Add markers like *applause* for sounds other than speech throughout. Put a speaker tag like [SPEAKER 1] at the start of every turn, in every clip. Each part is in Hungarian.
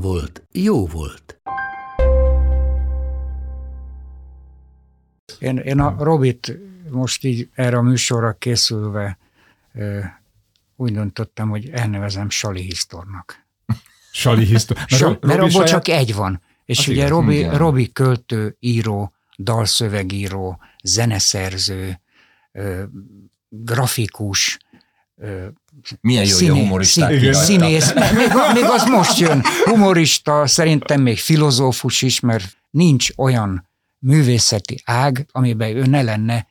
[SPEAKER 1] volt, jó volt.
[SPEAKER 2] Én, én a Robit most így erre a műsorra készülve úgy döntöttem, hogy elnevezem Sali Hisztornak. *laughs*
[SPEAKER 3] Sali hisztor.
[SPEAKER 2] Mert, Ro- mert abból saját... csak egy van. És
[SPEAKER 3] Az
[SPEAKER 2] ugye
[SPEAKER 3] igaz,
[SPEAKER 2] Robi,
[SPEAKER 3] igen.
[SPEAKER 2] Robi költő, író, dalszövegíró, zeneszerző, ö, grafikus, ö,
[SPEAKER 4] Milyen jó, a humoristák
[SPEAKER 2] szín, színész, még, még az most jön. Humorista, szerintem még filozófus is, mert nincs olyan művészeti ág, amiben ő ne lenne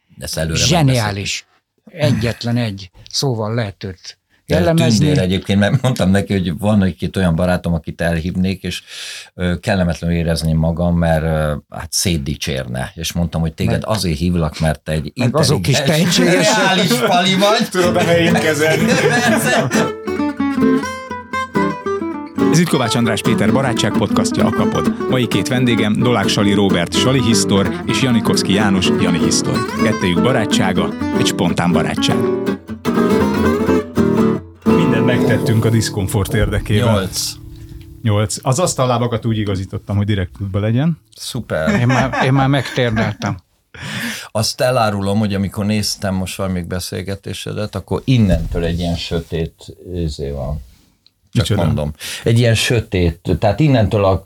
[SPEAKER 2] zseniális. Egyetlen egy szóval lehet őt
[SPEAKER 4] Jellemezni. Tündér egyébként, mert mondtam neki, hogy van egy-két olyan barátom, akit elhívnék, és kellemetlenül érezném magam, mert hát szétdicsérne. És mondtam, hogy téged azért hívlak, mert te egy
[SPEAKER 2] Meg azok is tehetségesek.
[SPEAKER 4] reális pali vagy.
[SPEAKER 3] Tudod a helyén kezelni.
[SPEAKER 4] Persze.
[SPEAKER 3] Ez itt Kovács András Péter barátság podcastja a Kapod. Mai két vendégem Dolák Sali Robert Sali Hisztor és Janikovszki János Jani Hisztor. Kettejük barátsága, egy spontán barátság. Megtettünk a diszkomfort érdekében.
[SPEAKER 4] Nyolc.
[SPEAKER 3] Nyolc. Az asztallábakat úgy igazítottam, hogy direkt tudba legyen.
[SPEAKER 4] Szuper.
[SPEAKER 2] Én már, én már megtérdeltem.
[SPEAKER 4] Azt elárulom, hogy amikor néztem most valamelyik beszélgetésedet, akkor innentől egy ilyen sötét izé van. Csak
[SPEAKER 3] Micsoda?
[SPEAKER 4] mondom. Egy ilyen sötét, tehát innentől a,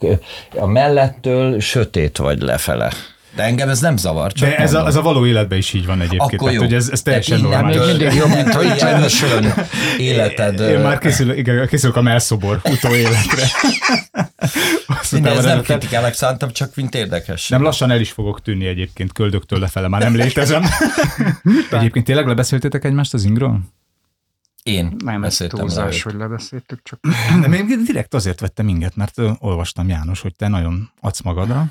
[SPEAKER 4] a mellettől sötét vagy lefele. De engem ez nem zavar, csak
[SPEAKER 3] De ez a, ez a való életben is így van egyébként.
[SPEAKER 4] Akkor jó.
[SPEAKER 3] Tehát, hogy ez, ez teljesen
[SPEAKER 4] Tehát
[SPEAKER 3] normális.
[SPEAKER 2] Még mindig jobb, mint hogy
[SPEAKER 4] ösvön életed.
[SPEAKER 3] Én már készülök, igen, készülök a melszobor utóéletre.
[SPEAKER 4] Minden, ez nem kritikának szántam, csak mint érdekes.
[SPEAKER 3] nem lassan el is fogok tűnni egyébként, köldöktől lefele már nem létezem. *laughs* egyébként tényleg lebeszéltétek egymást az ingről?
[SPEAKER 4] Én
[SPEAKER 2] Nem,
[SPEAKER 4] beszéltem
[SPEAKER 2] túlzás, hogy lebeszéltük, csak
[SPEAKER 3] Nem, én direkt azért vettem inget, mert olvastam János, hogy te nagyon adsz magadra,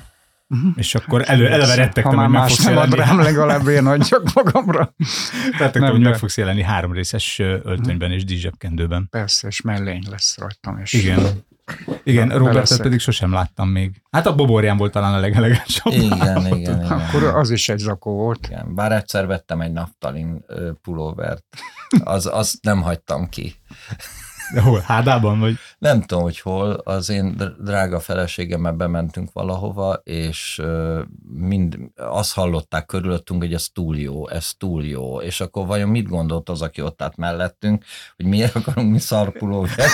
[SPEAKER 3] és akkor elő, eleve
[SPEAKER 2] ha
[SPEAKER 3] rettegtem,
[SPEAKER 2] már
[SPEAKER 3] hogy meg fogsz
[SPEAKER 2] nem
[SPEAKER 3] jelenni.
[SPEAKER 2] rám, legalább én adjak *laughs* magamra.
[SPEAKER 3] Rettegtem, hogy meg fogsz jelenni három részes ö, öltönyben és díszsebkendőben.
[SPEAKER 2] Persze, és mellény lesz rajtam. És
[SPEAKER 3] Igen. Igen,
[SPEAKER 2] Be
[SPEAKER 3] Robertet pedig sosem láttam még. Hát a boborján volt talán a legelegánsabb.
[SPEAKER 4] Igen, igen, igen.
[SPEAKER 2] Akkor az is egy zakó volt.
[SPEAKER 4] igen. Bár egyszer vettem egy naftalin pulóvert, az, azt nem hagytam ki.
[SPEAKER 3] De hol? Hádában vagy?
[SPEAKER 4] Nem tudom, hogy hol, az én dr- drága feleségemmel bementünk valahova, és mind azt hallották körülöttünk, hogy ez túl jó, ez túl jó, és akkor vajon mit gondolt az, aki ott állt mellettünk, hogy miért akarunk mi szarpulóvert?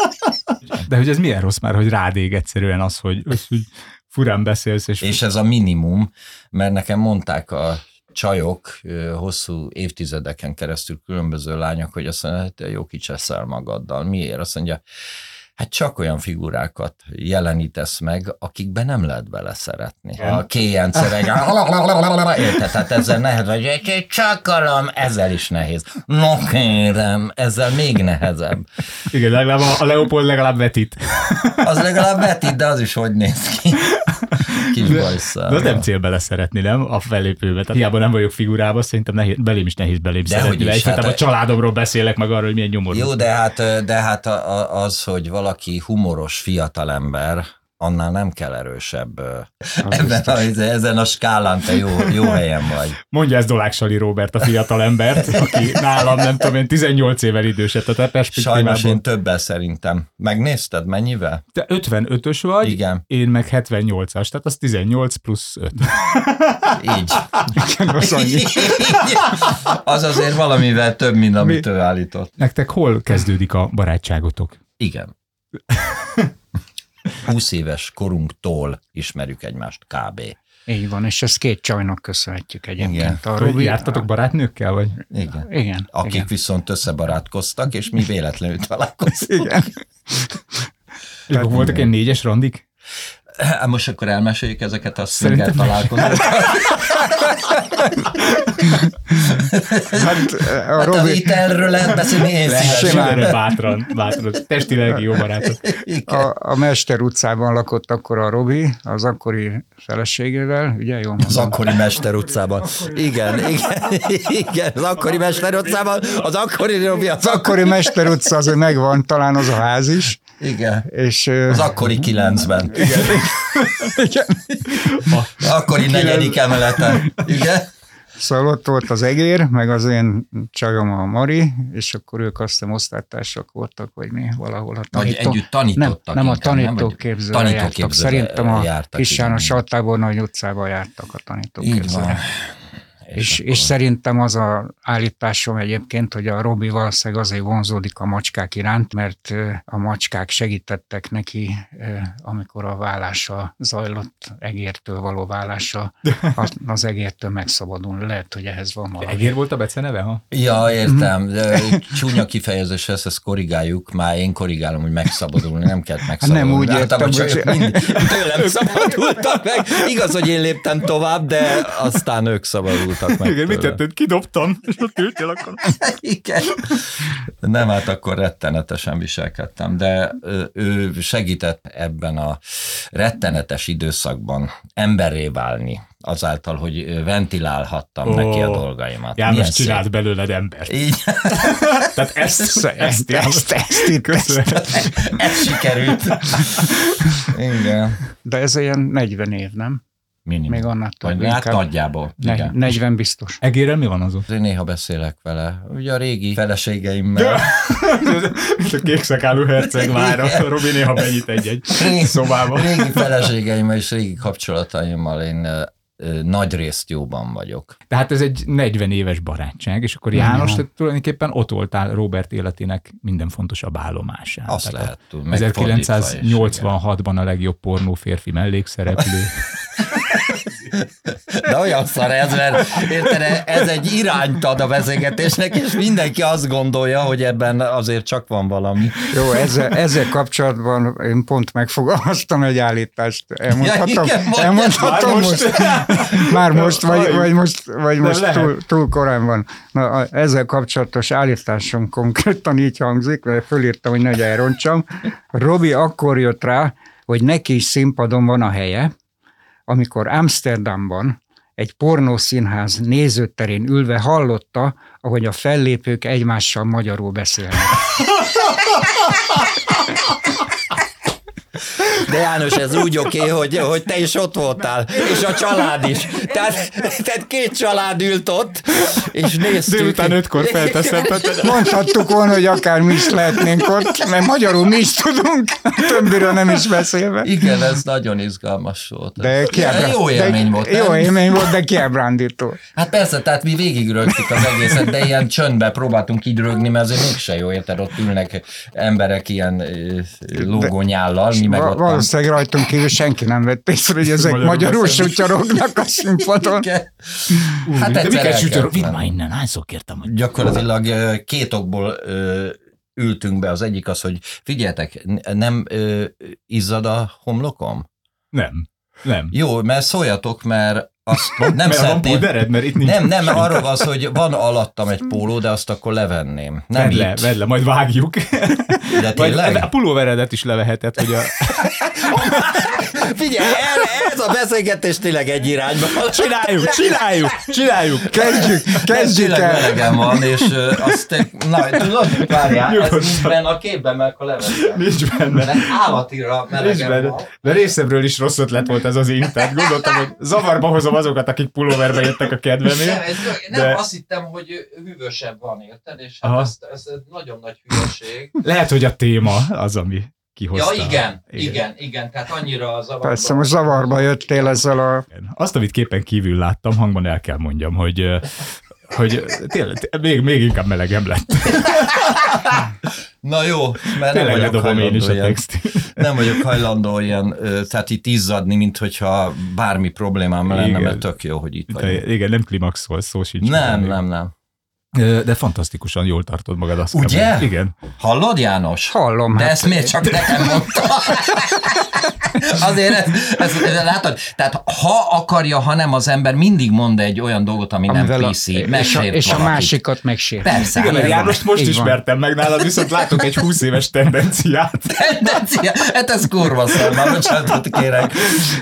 [SPEAKER 4] *laughs*
[SPEAKER 3] De hogy ez milyen rossz már, hogy rád ég egyszerűen az, hogy, hogy, hogy furán beszélsz, és,
[SPEAKER 4] És ez a minimum, mert nekem mondták a csajok hosszú évtizedeken keresztül különböző lányok, hogy azt mondja, hogy te jó kicseszel magaddal. Miért? Azt mondja, hát csak olyan figurákat jelenítesz meg, akikben nem lehet beleszeretni. A kéjencereg, érted? Tehát ezzel nehéz, vagy egy csakalom, ezzel is nehéz. No kérem, ezzel még nehezebb.
[SPEAKER 3] igen, legalább a, a Leopold legalább vetít.
[SPEAKER 4] Az legalább vetít, de az is hogy néz ki. Kis bajszál.
[SPEAKER 3] De nem cél beleszeretni, nem? A fellépőbe. Tehát hiába nem vagyok figurába, szerintem nehéz, belém is nehéz belém
[SPEAKER 4] Dehogy
[SPEAKER 3] szeretni.
[SPEAKER 4] is, hát
[SPEAKER 3] a
[SPEAKER 4] a-
[SPEAKER 3] családomról beszélek meg arról, hogy milyen nyomorú.
[SPEAKER 4] Jó, de hát, de hát az, hogy valaki humoros fiatalember, annál nem kell erősebb. Ebben a, ezen a skálán te jó, jó helyen vagy.
[SPEAKER 3] Mondja ez Dolák Sali Robert, a fiatal embert, aki nálam, nem tudom én, 18 évvel idősebb, tehát a perspektívából.
[SPEAKER 4] Sajnos én többel szerintem. Megnézted mennyivel?
[SPEAKER 3] Te 55-ös vagy,
[SPEAKER 4] Igen.
[SPEAKER 3] én meg 78-as, tehát az 18 plusz 5.
[SPEAKER 4] Így.
[SPEAKER 3] az annyi. *laughs*
[SPEAKER 4] az azért valamivel több, mint amit ő állított.
[SPEAKER 3] Nektek hol kezdődik a barátságotok?
[SPEAKER 4] Igen. 20 éves korunktól ismerjük egymást kb.
[SPEAKER 2] Így van, és ezt két csajnak köszönhetjük egyébként.
[SPEAKER 4] Igen.
[SPEAKER 2] A
[SPEAKER 3] Hogy
[SPEAKER 2] Robi,
[SPEAKER 3] jártatok barátnőkkel, vagy?
[SPEAKER 4] Igen.
[SPEAKER 2] Igen.
[SPEAKER 4] Akik
[SPEAKER 2] igen.
[SPEAKER 4] viszont összebarátkoztak, és mi véletlenül találkoztunk.
[SPEAKER 2] igen. *laughs*
[SPEAKER 3] Akkor voltak ilyen négyes randik?
[SPEAKER 4] Hát most akkor elmeséljük ezeket a szinger találkozókat. *laughs*
[SPEAKER 2] Hát a
[SPEAKER 4] Hát a
[SPEAKER 2] Robi,
[SPEAKER 4] vitelről lehet beszélni, én szívesen.
[SPEAKER 2] Simán.
[SPEAKER 3] Bátran, bátran. Testi-lelki jó barátok.
[SPEAKER 2] a, a Mester utcában lakott akkor a Robi, az akkori feleségével, ugye jól
[SPEAKER 4] Az akkori Mester utcában. Igen, igen, igen, az akkori Mester utcában, az akkori Robi, az,
[SPEAKER 2] Az akkori Mester utca azért megvan, talán az a ház is,
[SPEAKER 4] igen,
[SPEAKER 2] és
[SPEAKER 4] az akkori kilencben.
[SPEAKER 2] igen.
[SPEAKER 4] Az akkori negyedik emeleten. Igen.
[SPEAKER 2] Szóval ott volt az egér, meg az én csajom a Mari, és akkor ők azt hiszem osztálytársak voltak, vagy mi valahol a
[SPEAKER 4] Vagy
[SPEAKER 2] tanító.
[SPEAKER 4] együtt tanítottak
[SPEAKER 2] Nem, nem a
[SPEAKER 4] inkább? Vagy
[SPEAKER 2] tanítóképzőre jártak.
[SPEAKER 4] tanítóképzőre
[SPEAKER 2] Szerintem a
[SPEAKER 4] jártak,
[SPEAKER 2] Kis János
[SPEAKER 4] igen.
[SPEAKER 2] Saltából Nagy utcába jártak a
[SPEAKER 4] Így van.
[SPEAKER 2] Tanítóképzőre. És, és szerintem az a állításom egyébként, hogy a Robi valószínűleg azért vonzódik a macskák iránt, mert a macskák segítettek neki, amikor a vállása zajlott, egértől való vállása, *laughs* az, az egértől megszabadulni. Lehet, hogy ehhez van valami.
[SPEAKER 3] Egér volt a beceneve, ha?
[SPEAKER 4] Ja, értem. De csúnya kifejezés, ezt, ezt korrigáljuk. Már én korrigálom, hogy megszabadulni, nem kell megszabadulni.
[SPEAKER 2] Nem úgy értem,
[SPEAKER 4] csak
[SPEAKER 2] hogy-
[SPEAKER 4] mind, tőlem szabadultak meg. Igaz, hogy én léptem tovább, de aztán ők szabadultak meg.
[SPEAKER 3] Igen, mit tetted? Kidobtam, és ott ültél akkor. *laughs*
[SPEAKER 4] Igen. Nem, hát akkor rettenetesen viselkedtem, de ő segített ebben a rettenetes időszakban emberré válni, azáltal, hogy ventilálhattam
[SPEAKER 3] Ó,
[SPEAKER 4] neki a dolgaimat.
[SPEAKER 3] János
[SPEAKER 4] Milyen
[SPEAKER 3] csinált
[SPEAKER 4] szép.
[SPEAKER 3] belőled embert.
[SPEAKER 4] Így, *laughs*
[SPEAKER 3] Tehát ezt,
[SPEAKER 2] Ezt,
[SPEAKER 3] ezt,
[SPEAKER 2] ezt, ezt, ezt, itt,
[SPEAKER 3] Köszönöm.
[SPEAKER 4] ez sikerült. *laughs* Igen.
[SPEAKER 2] de ez ilyen 40 év, nem?
[SPEAKER 4] Minimum.
[SPEAKER 2] Még annál több.
[SPEAKER 4] Vagy, hát
[SPEAKER 2] inkább.
[SPEAKER 4] nagyjából.
[SPEAKER 2] Ne,
[SPEAKER 4] Igen.
[SPEAKER 2] 40 biztos.
[SPEAKER 3] Egérrel mi van azon?
[SPEAKER 4] Én néha beszélek vele. Ugye a régi feleségeimmel. *laughs*
[SPEAKER 3] Mint a kékszakálú herceg már, a Robi néha benyit egy-egy szobába.
[SPEAKER 4] Régi feleségeimmel és régi kapcsolataimmal én nagy részt jóban vagyok.
[SPEAKER 3] Tehát ez egy 40 éves barátság, és akkor János, te tulajdonképpen ott voltál Robert életének minden fontosabb állomásán.
[SPEAKER 4] Azt
[SPEAKER 3] Tehát
[SPEAKER 4] lehet tudni. meg fordítva is, igen.
[SPEAKER 3] 1986-ban a legjobb pornó férfi mellékszereplő. *laughs*
[SPEAKER 4] De olyan szar ez, mert érted, ez egy irányt ad a beszélgetésnek, és mindenki azt gondolja, hogy ebben azért csak van valami.
[SPEAKER 2] Jó, ezzel, ezzel kapcsolatban én pont megfogalmaztam egy állítást. Elmondhatom,
[SPEAKER 4] Ja, igen,
[SPEAKER 2] elmondhatom
[SPEAKER 3] Már
[SPEAKER 2] most.
[SPEAKER 3] most?
[SPEAKER 2] Már most, vagy, vagy most, vagy most
[SPEAKER 3] lehet.
[SPEAKER 2] túl, túl korán van. Na, ezzel kapcsolatos állításom konkrétan így hangzik, mert fölírtam, hogy nehogy elrontsam. Robi akkor jött rá, hogy neki is színpadon van a helye, amikor Amsterdamban egy pornószínház nézőterén ülve hallotta, ahogy a fellépők egymással magyarul beszélnek. *laughs*
[SPEAKER 4] De János, ez úgy oké, okay, hogy, hogy te is ott voltál, és a család is. Tehát, tehát két család ült ott, és néztük.
[SPEAKER 3] Délután ötkor felteszem.
[SPEAKER 2] Mondhattuk volna, hogy akár mi is lehetnénk ott, mert magyarul mi is tudunk, többiről nem is beszélve.
[SPEAKER 4] Igen, ez nagyon izgalmas volt.
[SPEAKER 2] De kiábrá...
[SPEAKER 4] Jó élmény
[SPEAKER 2] de,
[SPEAKER 4] volt.
[SPEAKER 2] Jó
[SPEAKER 4] nem?
[SPEAKER 2] élmény volt, de kiábrándító.
[SPEAKER 4] Hát persze, tehát mi végigrögtük az egészet, de ilyen csöndbe próbáltunk így rögni, mert azért mégse jó, érted, ott ülnek emberek ilyen ö, lógónyállal, mi meg ott
[SPEAKER 2] valószínűleg rajtunk kívül senki nem vett észre, hogy ezek
[SPEAKER 3] Magyarul
[SPEAKER 2] magyarul sutyorognak a színpadon.
[SPEAKER 4] Hát
[SPEAKER 3] De
[SPEAKER 4] egyszer
[SPEAKER 3] miket
[SPEAKER 4] kellett
[SPEAKER 3] Vidd már innen, hányszor kértem, hogy
[SPEAKER 4] Gyakorlatilag két okból ültünk be. Az egyik az, hogy figyeljetek, n- nem ö, izzad a homlokom?
[SPEAKER 3] nem. Nem.
[SPEAKER 4] Jó, mert szóljatok, mert azt nem
[SPEAKER 3] Mert van
[SPEAKER 4] szeretném.
[SPEAKER 3] puldered, mert itt nincs.
[SPEAKER 4] Nem, nem, arról van szó, hogy van alattam egy póló, de azt akkor levenném. Nem
[SPEAKER 3] Vedd le, vedd le, majd vágjuk.
[SPEAKER 4] De tényleg?
[SPEAKER 3] a pulóveredet is leveheted, hogy a...
[SPEAKER 4] Figyelj, ez, a beszélgetés tényleg egy irányba.
[SPEAKER 3] Csináljuk, csináljuk, csináljuk.
[SPEAKER 2] Kezdjük,
[SPEAKER 4] Ez
[SPEAKER 2] kezdjük el.
[SPEAKER 4] melegem van, és azt te, na, tudod, várjál, ez nincs benne a képben, mert akkor levettem.
[SPEAKER 3] Nincs benne.
[SPEAKER 4] Mert állatira
[SPEAKER 3] Nincs
[SPEAKER 4] melegem
[SPEAKER 3] benne.
[SPEAKER 4] van.
[SPEAKER 3] De részemről is rossz ötlet volt ez az int, tehát gondoltam, hogy zavarba hozom azokat, akik pulóverbe jöttek a
[SPEAKER 4] Nem,
[SPEAKER 3] kedvemért.
[SPEAKER 4] nem
[SPEAKER 3] De-
[SPEAKER 4] azt hittem, hogy hűvösebb van, érted? És hát ez, ez, ez nagyon nagy hülyeség.
[SPEAKER 3] Lehet, hogy a téma az, ami kihozta.
[SPEAKER 4] Ja, igen, igen, igen, igen, tehát annyira zavarba.
[SPEAKER 2] Persze, most zavarba jöttél ezzel a...
[SPEAKER 3] Azt, amit képen kívül láttam, hangban el kell mondjam, hogy hogy tényleg, még, még inkább melegem lett.
[SPEAKER 4] Na jó, mert nem
[SPEAKER 3] Tényleg
[SPEAKER 4] vagyok
[SPEAKER 3] ledobom én is
[SPEAKER 4] hajlandó
[SPEAKER 3] a
[SPEAKER 4] ilyen, nem vagyok hajlandó ilyen, tehát itt izzadni, mint hogyha bármi problémám lenne,
[SPEAKER 3] Igen.
[SPEAKER 4] mert tök jó, hogy itt vagyok.
[SPEAKER 3] Igen, nem klimaxol, szó sincs.
[SPEAKER 4] Nem, nem, nem.
[SPEAKER 3] De fantasztikusan jól tartod magad, azt kell
[SPEAKER 4] Ugye?
[SPEAKER 3] mondani. Igen.
[SPEAKER 4] Hallod, János?
[SPEAKER 2] Hallom,
[SPEAKER 4] De
[SPEAKER 2] hát-
[SPEAKER 4] ezt miért csak nekem mondta? *laughs* Azért ez, ez, ez, látod? Tehát ha akarja, ha nem az ember mindig mond egy olyan dolgot, ami nem
[SPEAKER 2] amivel a,
[SPEAKER 4] PC,
[SPEAKER 2] és, a, és a másikat megsért.
[SPEAKER 4] Persze.
[SPEAKER 3] Igen,
[SPEAKER 4] van.
[SPEAKER 3] Jánost most
[SPEAKER 2] Így van.
[SPEAKER 3] ismertem meg nálad, viszont látok egy 20 éves tendenciát. *laughs*
[SPEAKER 4] tendencia. Hát ez kurva szar, már bocsánatot kérek.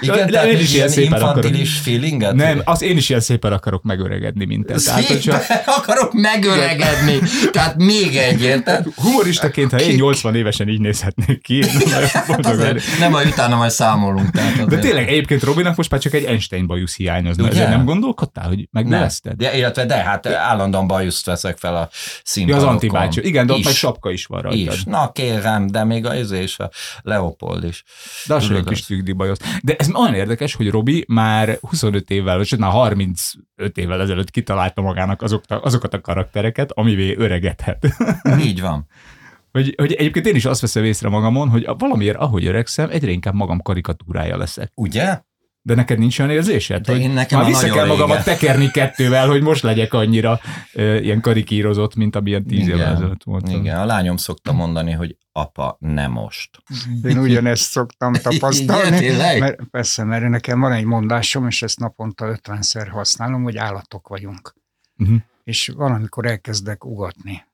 [SPEAKER 4] Igen,
[SPEAKER 3] De
[SPEAKER 4] tehát
[SPEAKER 3] én is ilyen szépen
[SPEAKER 4] infantilis feelinget?
[SPEAKER 3] Nem, az én is ilyen szépen akarok megöregedni, mint te. Tehát,
[SPEAKER 4] Szépen akarok megöregedni. Tehát még egy, érted?
[SPEAKER 3] humoristaként, ha én 80 évesen így nézhetnék ki, *laughs* boldog.
[SPEAKER 4] Azért nem, majd utána majd számolunk. Tehát
[SPEAKER 3] De tényleg egyébként Robinak most már csak egy Einstein bajusz hiányozna.
[SPEAKER 4] Ugye?
[SPEAKER 3] Nem gondolkodtál, hogy
[SPEAKER 4] nem.
[SPEAKER 3] megnövezted?
[SPEAKER 4] De, illetve de, hát állandóan bajuszt veszek fel a
[SPEAKER 3] Ja,
[SPEAKER 4] színpadokon.
[SPEAKER 3] az antibácsú. Igen, de ott meg sapka is van rajtad.
[SPEAKER 4] Is. Na kérem, de még a izé és a Leopold is.
[SPEAKER 3] De az egy kis tükdi bajusz. De ez olyan érdekes, hogy Robi már 25 évvel, vagy sőt már 35 évvel ezelőtt kitalálta magának azokat, azokat a karaktereket, amivé öregedhet. *laughs*
[SPEAKER 4] Így van.
[SPEAKER 3] hogy, hogy egyébként én is azt veszem észre magamon, hogy valamiért, ahogy öregszem, egyre inkább magam karikatúrája leszek.
[SPEAKER 4] Ugye?
[SPEAKER 3] De neked nincs olyan érzésed?
[SPEAKER 4] De
[SPEAKER 3] hogy
[SPEAKER 4] én nekem
[SPEAKER 3] már vissza kell magamat
[SPEAKER 4] régen.
[SPEAKER 3] tekerni kettővel, hogy most legyek annyira ö, ilyen karikírozott, mint amilyen tíz évvel ezelőtt voltam.
[SPEAKER 4] Igen, a lányom szokta mondani, hogy apa, nem most.
[SPEAKER 2] Én ugyanezt szoktam *laughs* tapasztalni.
[SPEAKER 4] Igen,
[SPEAKER 2] mert, persze, mert nekem van egy mondásom, és ezt naponta 50-szer használom, hogy állatok vagyunk.
[SPEAKER 3] Uh-huh.
[SPEAKER 2] És valamikor elkezdek ugatni.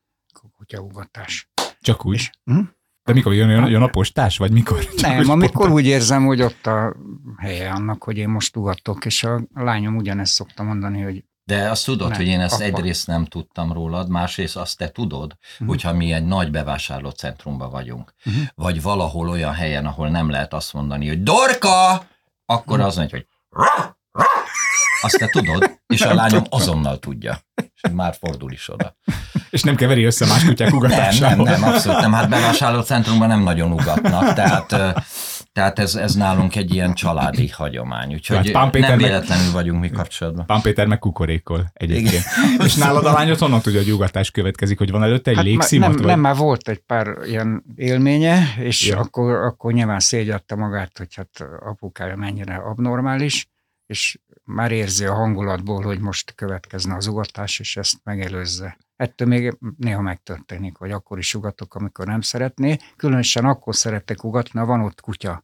[SPEAKER 2] Kutyaugatás.
[SPEAKER 3] Csak úgy.
[SPEAKER 2] És, hm?
[SPEAKER 3] De mikor jön, jön, jön a postás, vagy mikor? Csak
[SPEAKER 2] Nem, amikor
[SPEAKER 3] spontán.
[SPEAKER 2] úgy érzem, hogy ott a helye annak, hogy én most ugatok, és a lányom ugyanezt szokta mondani, hogy
[SPEAKER 4] De azt tudod,
[SPEAKER 2] Nem,
[SPEAKER 4] hogy én ezt
[SPEAKER 2] apa.
[SPEAKER 4] egyrészt nem tudtam rólad, másrészt azt te tudod,
[SPEAKER 2] Mhm.
[SPEAKER 4] hogyha mi egy nagy bevásárlócentrumban vagyunk,
[SPEAKER 2] Mhm.
[SPEAKER 4] vagy valahol olyan helyen, ahol nem lehet azt mondani, hogy Dorka, akkor
[SPEAKER 2] Mhm.
[SPEAKER 4] az mondja, hogy "Ra, ra." azt te tudod, és a lányom azonnal tudja. És már fordul is oda. *laughs*
[SPEAKER 3] És nem keveri össze más kutyák
[SPEAKER 4] Nem,
[SPEAKER 3] ugatásával.
[SPEAKER 4] nem, nem, abszolút nem. Hát bevásárlócentrumban nem nagyon ugatnak, tehát, tehát ez, ez nálunk egy ilyen családi hagyomány, úgyhogy
[SPEAKER 3] Hát Pán Péter
[SPEAKER 4] nem
[SPEAKER 3] meg-
[SPEAKER 4] véletlenül vagyunk mi kapcsolatban.
[SPEAKER 3] Pán Péter meg kukorékol egyébként. És nálad a lányod honnan tudja, hogy ugatás következik, hogy van előtte egy
[SPEAKER 2] Hát
[SPEAKER 3] légszimat?
[SPEAKER 2] nem,
[SPEAKER 3] vagy?
[SPEAKER 2] nem, már volt egy pár ilyen élménye, és
[SPEAKER 3] Ja.
[SPEAKER 2] akkor, akkor nyilván szégyelte magát, hogy hát apukája mennyire abnormális, és már érzi a hangulatból, hogy most következne az ugatás, és ezt megelőzze. Ettől még néha megtörténik, hogy akkor is ugatok, amikor nem szeretné. Különösen akkor szeretek ugatni, ha van ott kutya.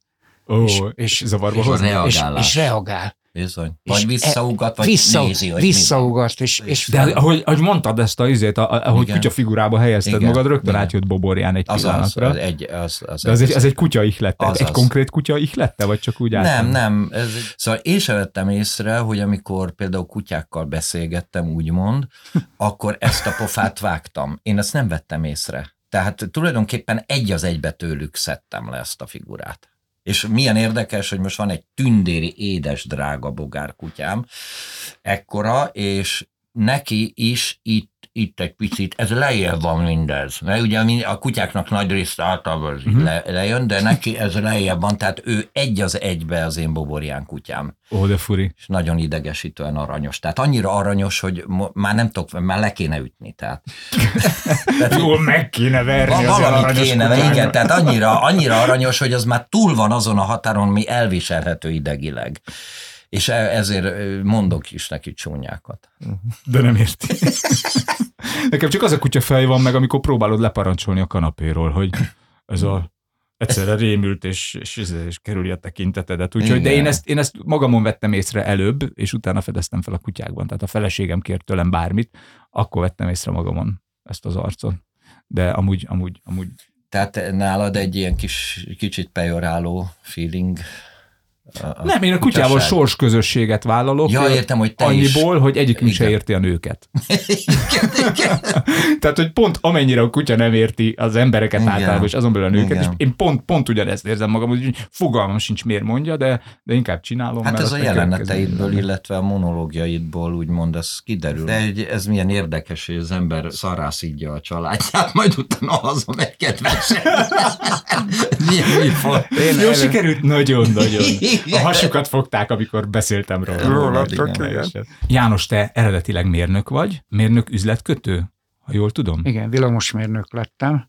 [SPEAKER 3] Ó,
[SPEAKER 2] és-
[SPEAKER 3] és,
[SPEAKER 2] és-
[SPEAKER 3] zavarba
[SPEAKER 4] és
[SPEAKER 2] És,
[SPEAKER 4] Reagálás.
[SPEAKER 2] és reagál.
[SPEAKER 4] Bizony.
[SPEAKER 2] És
[SPEAKER 4] Vagy visszaugat, vagy
[SPEAKER 2] Vissza,
[SPEAKER 4] nézi, hogy
[SPEAKER 2] visszaugat, és, és
[SPEAKER 3] De ahogy, ahogy mondtad ezt a izét, ahogy
[SPEAKER 4] Igen.
[SPEAKER 3] kutya figurába helyezted
[SPEAKER 4] Igen.
[SPEAKER 3] magad, rögtön
[SPEAKER 4] Igen.
[SPEAKER 3] átjött boborján egy
[SPEAKER 4] az az,
[SPEAKER 3] pillanatra.
[SPEAKER 4] az egy, az, az
[SPEAKER 3] De ez egy, ez egy kutya ihlette?
[SPEAKER 4] Az
[SPEAKER 3] egy
[SPEAKER 4] az.
[SPEAKER 3] konkrét kutya ihlette, vagy csak úgy
[SPEAKER 4] Nem,
[SPEAKER 3] általán?
[SPEAKER 4] nem. Ez, szóval én sem vettem észre, hogy amikor például kutyákkal beszélgettem, úgymond, akkor ezt a pofát vágtam. Én ezt nem vettem észre. Tehát tulajdonképpen egy az egybe tőlük szedtem le ezt a figurát. És milyen érdekes, hogy most van egy tündéri, édes, drága bogár kutyám, ekkora, és neki is itt, itt egy picit, ez lejjebb van mindez, mert ugye a kutyáknak nagy részt általában uh-huh. le, lejön, de neki ez lejjebb van, tehát ő egy az egybe az én boborján kutyám,
[SPEAKER 3] Ó, de furi.
[SPEAKER 4] és nagyon idegesítően aranyos. Tehát annyira aranyos, hogy mo- már nem tudok, már le kéne ütni. Tehát, tehát *laughs*
[SPEAKER 3] Jól meg kéne verni az aranyos
[SPEAKER 4] kéne,
[SPEAKER 3] kutyának.
[SPEAKER 4] igen, tehát annyira, annyira aranyos, hogy az már túl van azon a határon, mi elviselhető idegileg. És e- ezért mondok is neki csúnyákat.
[SPEAKER 3] De nem érti. Nekem csak az a kutya fej van meg, amikor próbálod leparancsolni a kanapéról, hogy ez a egyszerre rémült, és, és, és, és kerüli a tekintetedet. Úgyhogy, de én ezt, én ezt magamon vettem észre előbb, és utána fedeztem fel a kutyákban. Tehát a feleségem kért tőlem bármit, akkor vettem észre magamon ezt az arcot. De amúgy, amúgy, amúgy
[SPEAKER 4] Tehát nálad egy ilyen kis, kicsit pejoráló feeling. A-
[SPEAKER 3] nem, én a kutyával sors közösséget vállalok.
[SPEAKER 4] Ja, értem, hogy te is.
[SPEAKER 3] Annyiból, hogy egyikünk se
[SPEAKER 4] Igen.
[SPEAKER 3] érti a nőket. *laughs*
[SPEAKER 4] Igen, igen. *laughs*
[SPEAKER 3] Tehát, hogy pont amennyire a kutya nem érti az embereket
[SPEAKER 4] Igen.
[SPEAKER 3] általában, és azon belül a nőket,
[SPEAKER 4] Igen.
[SPEAKER 3] és én pont, pont ugyanezt érzem magam, hogy fogalmam sincs, miért mondja, de, de inkább csinálom.
[SPEAKER 4] Hát ez a jeleneteidből, illetve a monológiaidból úgymond ez kiderül. De egy- ez milyen érdekes, hogy az ember szarászidja a családját, *laughs* majd utána kedvesen. milyen műfaj.
[SPEAKER 2] Én
[SPEAKER 3] Jó sikerült? Nagyon-nagyon. A hasukat fogták, amikor beszéltem róla.
[SPEAKER 2] Rólatok,
[SPEAKER 3] Igen,
[SPEAKER 2] igen.
[SPEAKER 3] János, te eredetileg mérnök vagy? Mérnök üzletkötő? Ha jól tudom?
[SPEAKER 2] Igen, villamosmérnök lettem,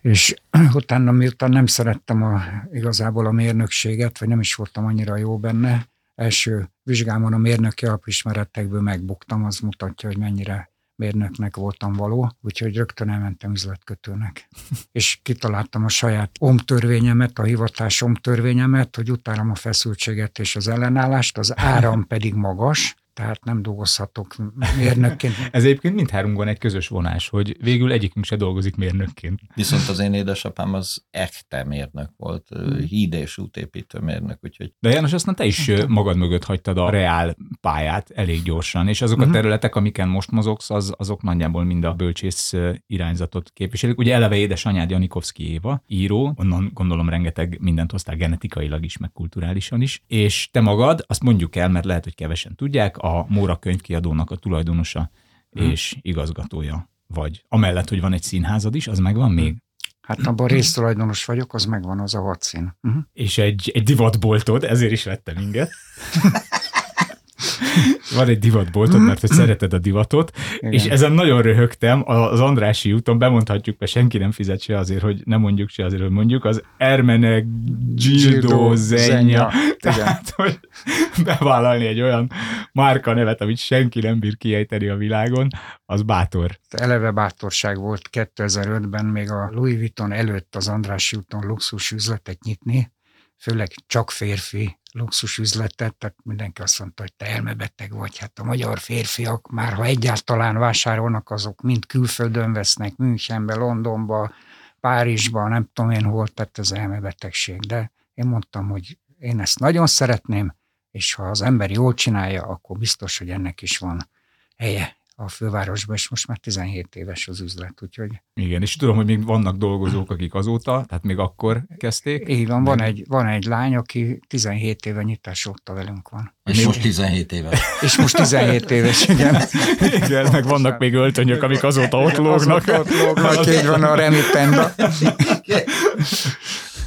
[SPEAKER 2] és *clears throat* utána miután nem szerettem a, igazából a mérnökséget, vagy nem is voltam annyira jó benne, első vizsgámon a mérnöki alapismeretekből megbuktam, az mutatja, hogy mennyire mérnöknek voltam való, úgyhogy rögtön elmentem üzletkötőnek. És kitaláltam a saját omtörvényemet, a hivatás omtörvényemet, hogy utálom a feszültséget és az ellenállást, az áram pedig magas, tehát nem dolgozhatok mérnökként. *laughs*
[SPEAKER 3] Ez egyébként mindháromban egy közös vonás, hogy végül egyikünk se dolgozik mérnökként.
[SPEAKER 4] Viszont az én édesapám az ekte mérnök volt, híd és útépítő mérnök, úgyhogy...
[SPEAKER 3] De János, aztán te is magad mögött hagytad a reál pályát elég gyorsan, és azok a területek, amiken most mozogsz, az, azok nagyjából mind a bölcsész irányzatot képviselik. Ugye eleve édesanyád Janikovszki Éva, író, onnan gondolom rengeteg mindent hoztál genetikailag is, meg kulturálisan is, és te magad, azt mondjuk el, mert lehet, hogy kevesen tudják, a Móra könyvkiadónak a tulajdonosa hmm. és igazgatója vagy. Amellett, hogy van egy színházad is, az megvan még?
[SPEAKER 2] Hát abban résztulajdonos vagyok, az megvan az a vadszín. Uh-huh.
[SPEAKER 3] És egy, egy divatboltod, ezért is vettem inget. *laughs* van egy divatboltod, mert hogy *laughs* szereted a divatot, Igen. és ezen nagyon röhögtem, az Andrási úton bemondhatjuk, mert senki nem fizet se azért, hogy nem mondjuk se azért, hogy mondjuk, az Ermene Gildo Zenya. Tehát, hogy bevállalni egy olyan márka nevet, amit senki nem bír kiejteni a világon, az bátor.
[SPEAKER 2] Eleve bátorság volt 2005-ben, még a Louis Vuitton előtt az Andrási úton luxus üzletet nyitni, főleg csak férfi luxus üzletet, tehát mindenki azt mondta, hogy te elmebeteg vagy. Hát a magyar férfiak már, ha egyáltalán vásárolnak, azok mind külföldön vesznek, Münchenbe, Londonba, Párizsba, nem tudom én hol, tehát ez elmebetegség. De én mondtam, hogy én ezt nagyon szeretném, és ha az ember jól csinálja, akkor biztos, hogy ennek is van helye a fővárosban, és most már 17 éves az üzlet, úgyhogy...
[SPEAKER 3] Igen, és tudom, hogy még vannak dolgozók, akik azóta, tehát még akkor kezdték.
[SPEAKER 2] Így van, van egy, van egy lány, aki 17 éve nyitás óta velünk van.
[SPEAKER 4] És most 17 éves.
[SPEAKER 2] És most 17 éves, igen.
[SPEAKER 3] igen, meg vannak még öltönyök, amik azóta ott lógnak.
[SPEAKER 2] Azóta ott lógnak, így van a Remi Penda.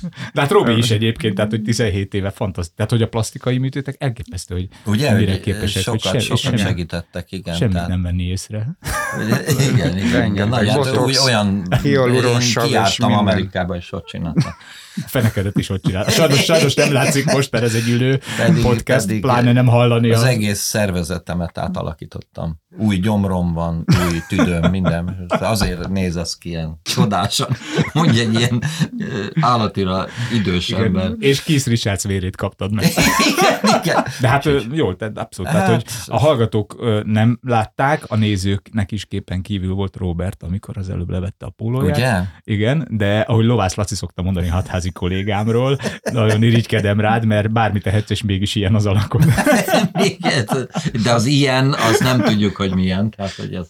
[SPEAKER 2] *laughs*
[SPEAKER 3] De hát Robi is egyébként, tehát hogy 17 éve fantasztikus. Tehát, hogy a plastikai műtétek elképesztő, hogy
[SPEAKER 4] Ugye, mire képesek. Sokat, hogy se, sokat semmi, segítettek, igen.
[SPEAKER 3] Semmit tehát... nem venni észre.
[SPEAKER 4] Igen, igen. igen. Nagy, úgy, olyan, én kiártam Amerikába, és ott csináltam.
[SPEAKER 3] Fenekedet is ott csinál. Sajnos, sajnos nem látszik most, mert ez egy ülő pedig, podcast, pedig pláne nem hallani.
[SPEAKER 4] Az a... egész szervezetemet átalakítottam. Új gyomrom van, új tüdőm, minden. Azért néz ez ki ilyen csodásan. Mondj egy ilyen állatira idős igen, ember.
[SPEAKER 3] És Keith Richards vérét kaptad meg. *laughs* igen, igen. De hát jó, tehát abszolút. Hát, tehát, hogy a hallgatók nem látták, a nézőknek is képen kívül volt Robert, amikor az előbb levette a pólóját.
[SPEAKER 4] Ugye?
[SPEAKER 3] Igen, de ahogy Lovász Laci szokta mondani hatházi kollégámról, nagyon irigykedem rád, mert bármi tehetsz, és mégis ilyen az alakod. *laughs*
[SPEAKER 4] de az ilyen, az nem tudjuk, hogy milyen. Tehát, hogy ez,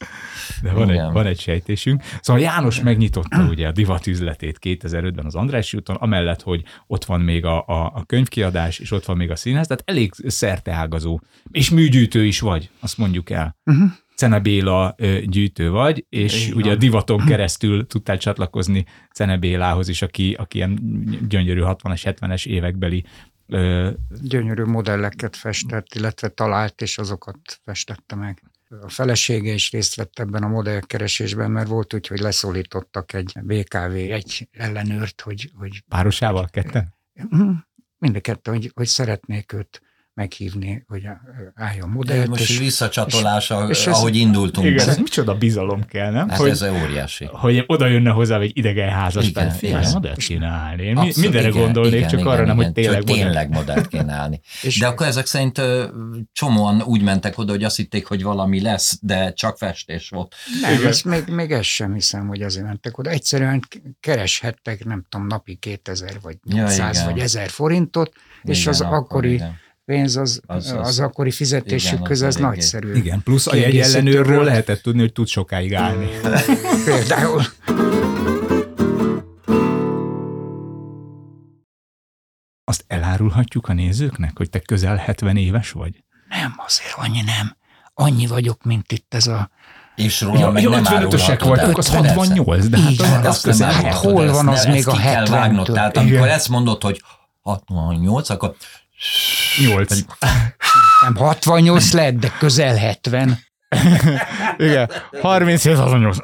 [SPEAKER 3] de van egy, van egy sejtésünk. Szóval János megnyitotta ugye a divat üzletét 2005-ben az András úton, amellett, hogy ott van még a, a, a könyvkiadás, és ott van még a színház, tehát elég szerteágazó. És műgyűjtő is vagy, azt mondjuk el. Uh-huh. Cene Béla gyűjtő vagy, és Igen. ugye a divaton keresztül tudtál csatlakozni Cene Bélához is, aki, aki ilyen gyönyörű 60-as, 70-es évekbeli
[SPEAKER 2] Gyönyörű modelleket festett, illetve talált, és azokat festette meg. A felesége is részt vett ebben a modellkeresésben, mert volt úgy, hogy leszólítottak egy BKV egy ellenőrt, hogy... hogy
[SPEAKER 3] Párosával ketten?
[SPEAKER 2] Mind a kettő, hogy, hogy szeretnék őt meghívni, hogy álljon modell.
[SPEAKER 4] Most és, visszacsatolása, és, és ahogy ez, indultunk.
[SPEAKER 3] Igen, ez micsoda bizalom kell, nem?
[SPEAKER 4] Hát hogy, ez óriási.
[SPEAKER 3] Hogy oda jönne hozzá egy idegen házas igen, igen. modellt állni. Én Abszolút, mindenre igen, gondolnék, igen, csak igen, arra igen, nem, hogy tényleg,
[SPEAKER 4] modell. tényleg modellt kéne állni. *laughs* De akkor ezek szerint csomóan úgy mentek oda, hogy azt hitték, hogy valami lesz, de csak festés volt.
[SPEAKER 2] Nem, ezt még, még ezt sem hiszem, hogy azért mentek oda. Egyszerűen kereshettek, nem tudom, napi 2000 vagy 800 ja, vagy 1000 forintot, és az akkori igen pénz az, az, az, az akkori fizetésük közül az, az nagyszerű.
[SPEAKER 3] Igen, plusz a jegy ellenőrről lehetett tudni, hogy tud sokáig állni. *laughs*
[SPEAKER 2] Például.
[SPEAKER 3] Azt elárulhatjuk a nézőknek, hogy te közel 70 éves vagy?
[SPEAKER 2] Nem, azért annyi nem. Annyi vagyok, mint itt ez a
[SPEAKER 4] és róla ja, meg nem
[SPEAKER 3] 55-ösek vagyunk, az 68, de hát
[SPEAKER 2] van, az közel. Hát hol van az még a 70
[SPEAKER 4] Tehát amikor ezt mondod, hogy 68, akkor
[SPEAKER 3] 8.
[SPEAKER 2] Nem 68 lett, de közel 70.
[SPEAKER 3] Igen, 37 68.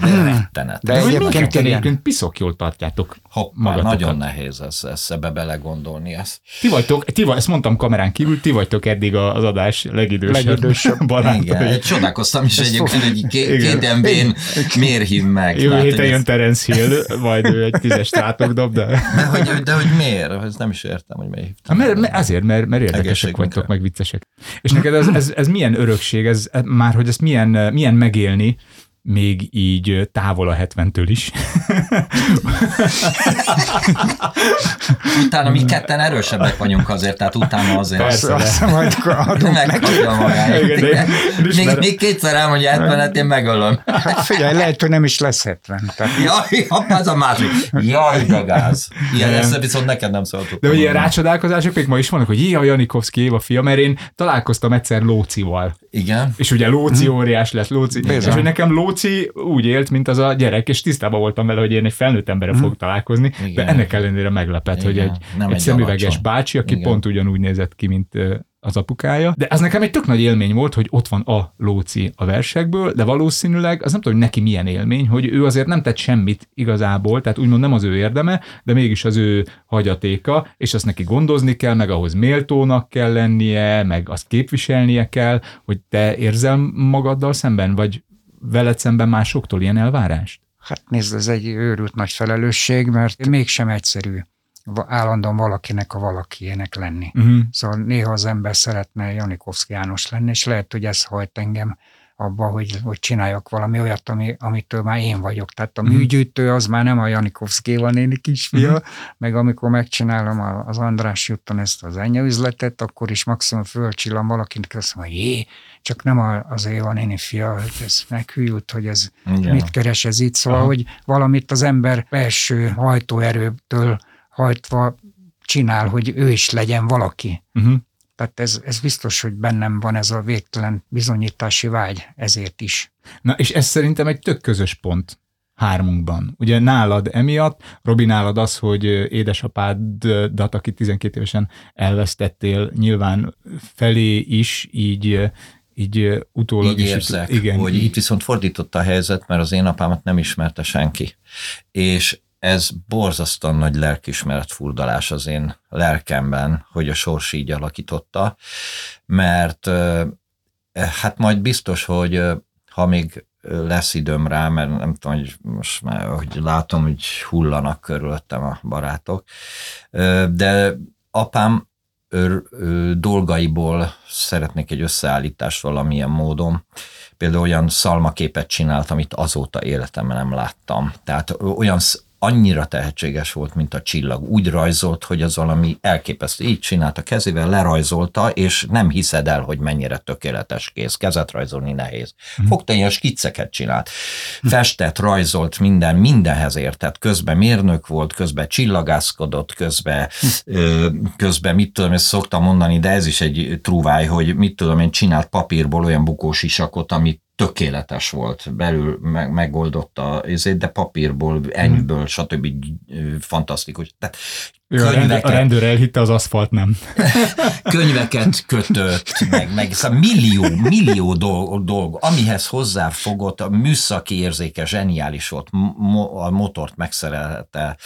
[SPEAKER 4] Rettenet.
[SPEAKER 2] De
[SPEAKER 3] De
[SPEAKER 2] egyébként
[SPEAKER 3] egyébként piszok jól tartjátok
[SPEAKER 4] Hoppá,
[SPEAKER 3] magatokat.
[SPEAKER 4] nagyon nehéz ez, ezt ebbe belegondolni. Ez.
[SPEAKER 3] Ti vagytok, ti vagy, ezt mondtam kamerán kívül, ti vagytok eddig az adás legidősebb,
[SPEAKER 2] Legidősebb. *laughs*
[SPEAKER 3] barátai.
[SPEAKER 4] Igen, csodálkoztam is egyébként, hogy ké-
[SPEAKER 3] Igen.
[SPEAKER 4] két MB-n miért hív meg.
[SPEAKER 3] Jövő
[SPEAKER 4] Hát,
[SPEAKER 3] héten jön
[SPEAKER 4] ez-
[SPEAKER 3] Terence Hill, majd ő egy tízes strátok dob, de...
[SPEAKER 4] de, hogy, de hogy miért? Ez nem is értem, hogy miért hívtam.
[SPEAKER 3] Hát Mert, mert, azért, mert, mert érdekesek vagytok, meg viccesek. És neked ez, ez, ez milyen örökség, ez, ez már, hogy ezt milyen, milyen megélni, még így távol a 70-től is.
[SPEAKER 4] Utána mi ketten erősebbek vagyunk azért, tehát utána azért.
[SPEAKER 3] Persze.
[SPEAKER 2] Azt majd *laughs* adunk neki.
[SPEAKER 4] Megkapja magányt.
[SPEAKER 3] Igen, de én
[SPEAKER 4] Még,
[SPEAKER 3] ismerem.
[SPEAKER 4] még kétszer elmondja 70 én megölöm.
[SPEAKER 2] Hát figyelj, lehet, hogy nem is lesz 70. Tehát
[SPEAKER 4] Jaj, ez a másik. Jaj, de gáz. Ilyen, ezt viszont neked nem szóltuk.
[SPEAKER 3] De hogy ilyen rácsodálkozások még ma is vannak, hogy a Janikovszki Éva fia, mert én találkoztam egyszer Lócival.
[SPEAKER 4] Igen.
[SPEAKER 3] És ugye Lóci óriás lett, Lóci. És hogy nekem Lóci úgy élt, mint az a gyerek, és tisztában voltam vele, hogy én egy felnőtt emberre fogok találkozni, de
[SPEAKER 4] Igen.
[SPEAKER 3] ennek ellenére meglepett, hogy
[SPEAKER 4] Igen.
[SPEAKER 3] egy,
[SPEAKER 4] Nem
[SPEAKER 3] egy,
[SPEAKER 4] egy
[SPEAKER 3] szemüveges
[SPEAKER 4] alacsony.
[SPEAKER 3] bácsi, aki
[SPEAKER 4] Igen.
[SPEAKER 3] pont ugyanúgy nézett ki, mint az apukája. De ez nekem egy tök nagy élmény volt, hogy ott van a Lóci a versekből, de valószínűleg az nem tudom, hogy neki milyen élmény, hogy ő azért nem tett semmit igazából, tehát úgymond nem az ő érdeme, de mégis az ő hagyatéka, és azt neki gondozni kell, meg ahhoz méltónak kell lennie, meg azt képviselnie kell, hogy te érzel magaddal szemben, vagy veled szemben másoktól ilyen elvárást?
[SPEAKER 2] Hát nézd, ez egy őrült nagy felelősség, mert mégsem egyszerű állandóan valakinek a valakiének lenni.
[SPEAKER 3] Uh-huh.
[SPEAKER 2] Szóval néha az ember szeretne Janikovszki János lenni, és lehet, hogy ez hajt engem abba, hogy, hogy csináljak valami olyat, ami, amitől már én vagyok. Tehát a
[SPEAKER 3] Mhm.
[SPEAKER 2] műgyűjtő az már nem a Janikovszki Éva néni kisfia, meg amikor megcsinálom az András úton ezt az enya üzletet, akkor is maximum fölcsillan valakinek, azt mondja, hogy jé, csak nem az Éva néni fia, hogy ez meghűlt, hogy ez
[SPEAKER 4] Igen.
[SPEAKER 2] mit keres ez itt. Szóval,
[SPEAKER 3] Aha.
[SPEAKER 2] hogy valamit az ember belső hajtóerőtől hajtva csinál, hogy ő is legyen valaki.
[SPEAKER 3] Uh-huh.
[SPEAKER 2] Tehát ez, ez biztos, hogy bennem van ez a végtelen bizonyítási vágy, ezért is.
[SPEAKER 3] Na, és ez szerintem egy tök közös pont hármunkban. Ugye nálad emiatt, Robi nálad az, hogy édesapádat, aki 12 évesen elvesztettél, nyilván felé is így így utólag
[SPEAKER 4] Így
[SPEAKER 3] is.
[SPEAKER 4] érzek,
[SPEAKER 3] igen,
[SPEAKER 4] hogy
[SPEAKER 3] így-
[SPEAKER 4] itt viszont fordított a helyzet, mert az én apámat nem ismerte senki. És ez borzasztóan nagy lelkismeret furdalás az én lelkemben, hogy a sors így alakította, mert hát majd biztos, hogy ha még lesz időm rá, mert nem tudom, hogy most már, hogy látom, hogy hullanak körülöttem a barátok, de apám dolgaiból szeretnék egy összeállítást valamilyen módon. Például olyan szalmaképet csinált, amit azóta életemben nem láttam. Tehát olyan annyira tehetséges volt, mint a csillag. Úgy rajzolt, hogy az valami elképesztő. Így csinálta kezével, lerajzolta, és nem hiszed el, hogy mennyire tökéletes kész. Kezet rajzolni nehéz. Fogta ilyen skicceket csinált. Festett, rajzolt minden, mindenhez értett. Közben mérnök volt, közben csillagászkodott, közben, közben mit tudom, ezt szoktam mondani, de ez is egy trúváj, hogy mit tudom én, csinált papírból olyan bukós isakot, amit tökéletes volt, belül meg, megoldotta ezért, de papírból, enyből, stb. fantasztikus. Tehát
[SPEAKER 3] Ő a, rendőr, a
[SPEAKER 4] könyveket,
[SPEAKER 3] rendőr elhitte, az aszfalt nem. *laughs*
[SPEAKER 4] könyveket kötött, meg, meg szóval millió, millió dolg, dolg, amihez hozzáfogott, a műszaki érzéke zseniális volt, mo, a motort megszerelte,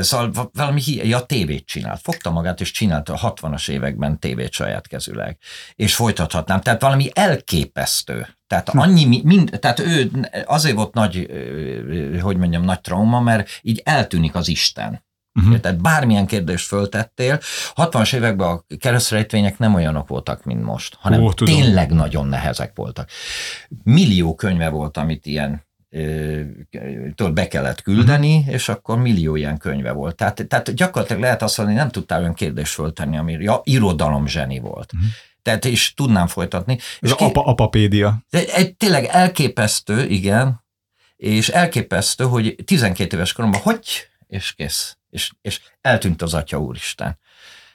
[SPEAKER 4] szóval va- valami, hi- ja, tévét csinált, fogta magát és csinálta a 60-as években tévét saját kezüleg, és folytathatnám, tehát valami elképesztő. Tehát annyi, mi- mind, tehát ő azért volt nagy, hogy mondjam, nagy trauma, mert így eltűnik az Isten. Uh-huh. Tehát bármilyen kérdést föltettél, 60-as években a keresztrejtvények nem olyanok voltak, mint most, hanem
[SPEAKER 3] Ó, tudom.
[SPEAKER 4] tényleg nagyon nehezek voltak. Millió könyve volt, amit ilyen tudod, be kellett küldeni, uh-huh. és akkor millió ilyen könyve volt. Tehát, tehát gyakorlatilag lehet azt mondani, nem tudtál olyan kérdést föltenni, ami ja, irodalom zseni volt. Uh-huh. Tehát és tudnám folytatni.
[SPEAKER 3] Ez
[SPEAKER 4] És
[SPEAKER 3] a apa, apapédia.
[SPEAKER 4] de egy, tényleg elképesztő, igen, és elképesztő, hogy 12 éves koromban hogy, és kész, és, és eltűnt az Atya Úristen.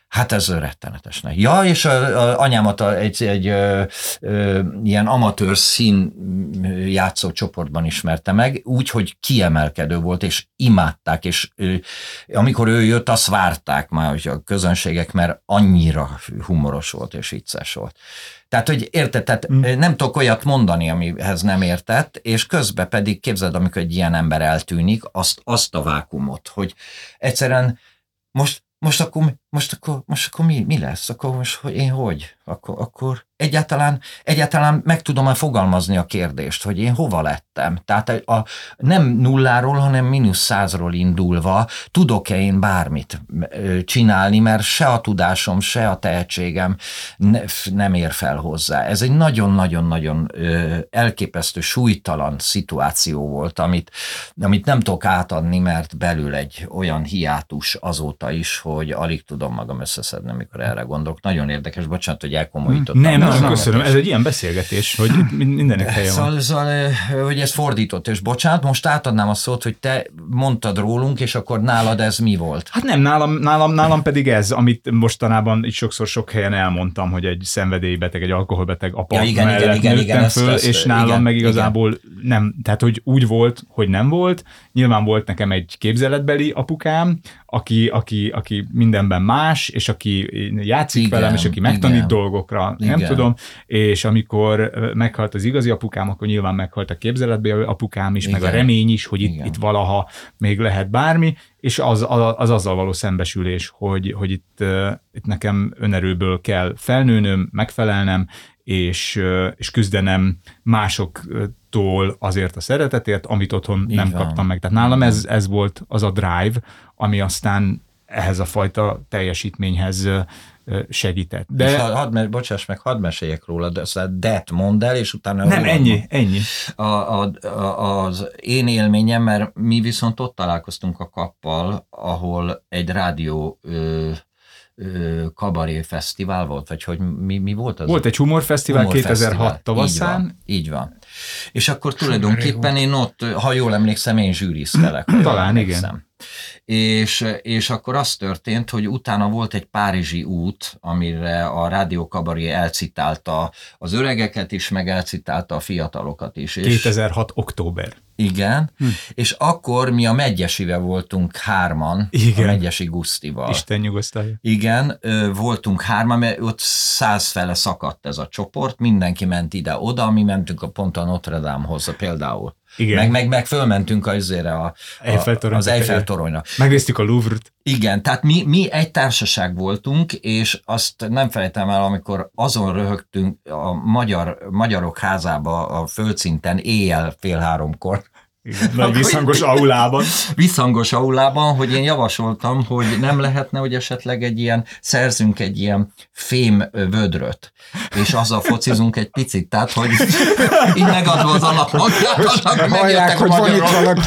[SPEAKER 4] Hát ez rettenetes. Ja, és a, a anyámat egy, egy ö, ö, ilyen amatőr szín játszó csoportban ismerte meg, úgy, hogy kiemelkedő volt, és imádták, és ö, amikor ő jött, azt várták már hogy a közönségek, mert annyira humoros volt és vicces volt. Tehát, hogy érted, tehát mm. nem tudok olyat mondani, amihez nem értett, és közben pedig képzeld, amikor egy ilyen ember eltűnik, azt, azt a vákumot, hogy egyszerűen most, most akkor, most akkor, most akkor mi, mi lesz? Akkor most hogy én hogy? Akkor, akkor egyáltalán, egyáltalán meg tudom-e fogalmazni a kérdést, hogy én hova lettem. Tehát a, a, nem nulláról, hanem mínusz százról indulva tudok-e én bármit csinálni, mert se a tudásom, se a tehetségem ne, nem ér fel hozzá. Ez egy nagyon-nagyon-nagyon elképesztő, súlytalan szituáció volt, amit, amit nem tudok átadni, mert belül egy olyan hiátus azóta is, hogy alig tudom magam összeszedni, amikor erre gondolok. Nagyon érdekes, bocsánat, hogy elkomolyítottam.
[SPEAKER 3] Nem, nem, nem, köszönöm. Ez egy ilyen beszélgetés, hogy mindenek helye
[SPEAKER 4] szóval,
[SPEAKER 3] van.
[SPEAKER 4] Szóval, hogy ez fordított, és bocsánat, most átadnám a szót, hogy te mondtad rólunk, és akkor nálad ez mi volt?
[SPEAKER 3] Hát nem, nálam, nálam, nálam pedig ez, amit mostanában is sokszor sok helyen elmondtam, hogy egy szenvedélybeteg, egy alkoholbeteg apa
[SPEAKER 4] ja, igen,
[SPEAKER 3] mellett
[SPEAKER 4] igen, igen, igen,
[SPEAKER 3] föl,
[SPEAKER 4] ezt,
[SPEAKER 3] és
[SPEAKER 4] ezt,
[SPEAKER 3] nálam
[SPEAKER 4] igen,
[SPEAKER 3] meg igazából
[SPEAKER 4] igen.
[SPEAKER 3] nem, tehát hogy úgy volt, hogy nem volt. Nyilván volt nekem egy képzeletbeli apukám, aki, aki, aki mindenben más, és aki játszik igen, velem, és aki megtanít igen. dolgokra, igen. nem tudom, és amikor meghalt az igazi apukám, akkor nyilván meghalt a képzeletbeli apukám is, igen. meg a remény is, hogy itt, itt valaha még lehet bármi, és az, az azzal való szembesülés, hogy, hogy itt, itt nekem önerőből kell felnőnöm, megfelelnem, és, és küzdenem másoktól azért a szeretetért, amit otthon Igen. nem kaptam meg. Tehát nálam ez, ez volt az a drive, ami aztán ehhez a fajta teljesítményhez segített.
[SPEAKER 4] De... És hadd, bocsáss meg, hadd meséljek róla, de det mondd el, és utána...
[SPEAKER 3] Nem, ennyi, ennyi.
[SPEAKER 4] A, a, a, az én élményem, mert mi viszont ott találkoztunk a kappal, ahol egy rádió ö, kabaré fesztivál volt, vagy hogy mi, mi volt az?
[SPEAKER 3] Volt egy humorfesztivál humor 2006 tavaszán.
[SPEAKER 4] Így van, így van. És akkor tulajdonképpen én ott, ha jól emlékszem, én zsűriztelek.
[SPEAKER 3] Talán igen
[SPEAKER 4] és, és akkor az történt, hogy utána volt egy párizsi út, amire a Rádió Kabaré elcitálta az öregeket is, meg elcitálta a fiatalokat is.
[SPEAKER 3] 2006. október.
[SPEAKER 4] Igen, hm. és akkor mi a Megyesivel voltunk hárman, Igen. a Megyesi Gusztival.
[SPEAKER 3] Isten nyugosztalja.
[SPEAKER 4] Igen, voltunk hárman, mert ott száz fele szakadt ez a csoport, mindenki ment ide-oda, mi mentünk a pont a Notre Damehoz például. Igen. Meg, meg, meg fölmentünk az, a, a, az Eiffel toronyra.
[SPEAKER 3] Megnéztük a Louvre-t.
[SPEAKER 4] Igen, tehát mi, mi egy társaság voltunk, és azt nem felejtem el, amikor azon röhögtünk a magyar, magyarok házába a földszinten éjjel fél háromkor,
[SPEAKER 3] igen, nagy visszhangos aulában.
[SPEAKER 4] Visszhangos aulában, hogy én javasoltam, hogy nem lehetne, hogy esetleg egy ilyen, szerzünk egy ilyen fém vödröt, és azzal focizunk egy picit, tehát hogy így megadva az alaphangját,
[SPEAKER 2] annak megjöttek a magyarok.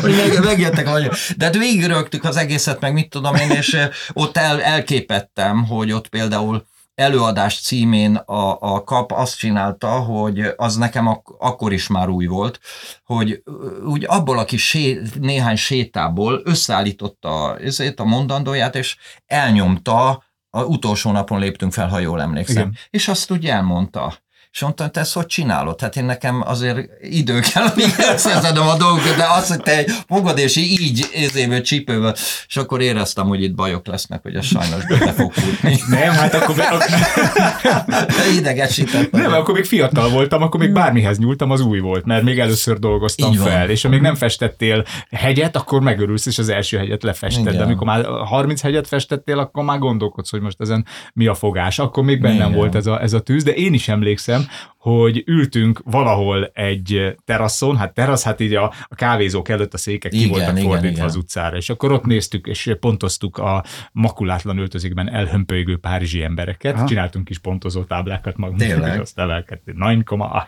[SPEAKER 4] Hogy meg, megjöttek a magyarok. De hát végig rögtük az egészet, meg mit tudom én, és ott el, elképettem, hogy ott például előadás címén a, a kap azt csinálta, hogy az nekem ak- akkor is már új volt, hogy úgy abból a kis sé, néhány sétából összeállította ezért a mondandóját, és elnyomta, a utolsó napon léptünk fel, ha jól emlékszem. Igen. És azt úgy elmondta. És mondtam, te ezt hogy csinálod? Hát én nekem azért idő kell, amíg elszezedem a dolgokat, de azt, hogy te fogod, és így ézével csípővel, és akkor éreztem, hogy itt bajok lesznek, hogy ez sajnos bele fog futni.
[SPEAKER 3] Nem, hát akkor... Be, *laughs* *laughs*
[SPEAKER 4] Idegesített.
[SPEAKER 3] Nem, akkor még fiatal voltam, akkor még bármihez nyúltam, az új volt, mert még először dolgoztam így fel, van. és amíg nem festettél hegyet, akkor megörülsz, és az első hegyet lefested. Igen. De amikor már 30 hegyet festettél, akkor már gondolkodsz, hogy most ezen mi a fogás. Akkor még bennem Igen. volt ez a, ez a tűz, de én is emlékszem, them hogy ültünk valahol egy teraszon, hát terasz, hát így a, a kávézók előtt a székek igen, ki voltak igen, fordítva igen. az utcára, és akkor ott néztük, és pontoztuk a makulátlan öltözékben elhömpölygő párizsi embereket, Aha. csináltunk kis pontozó táblákat magunknak,
[SPEAKER 4] Tényleg?
[SPEAKER 3] azt emelkedtünk, 9,8.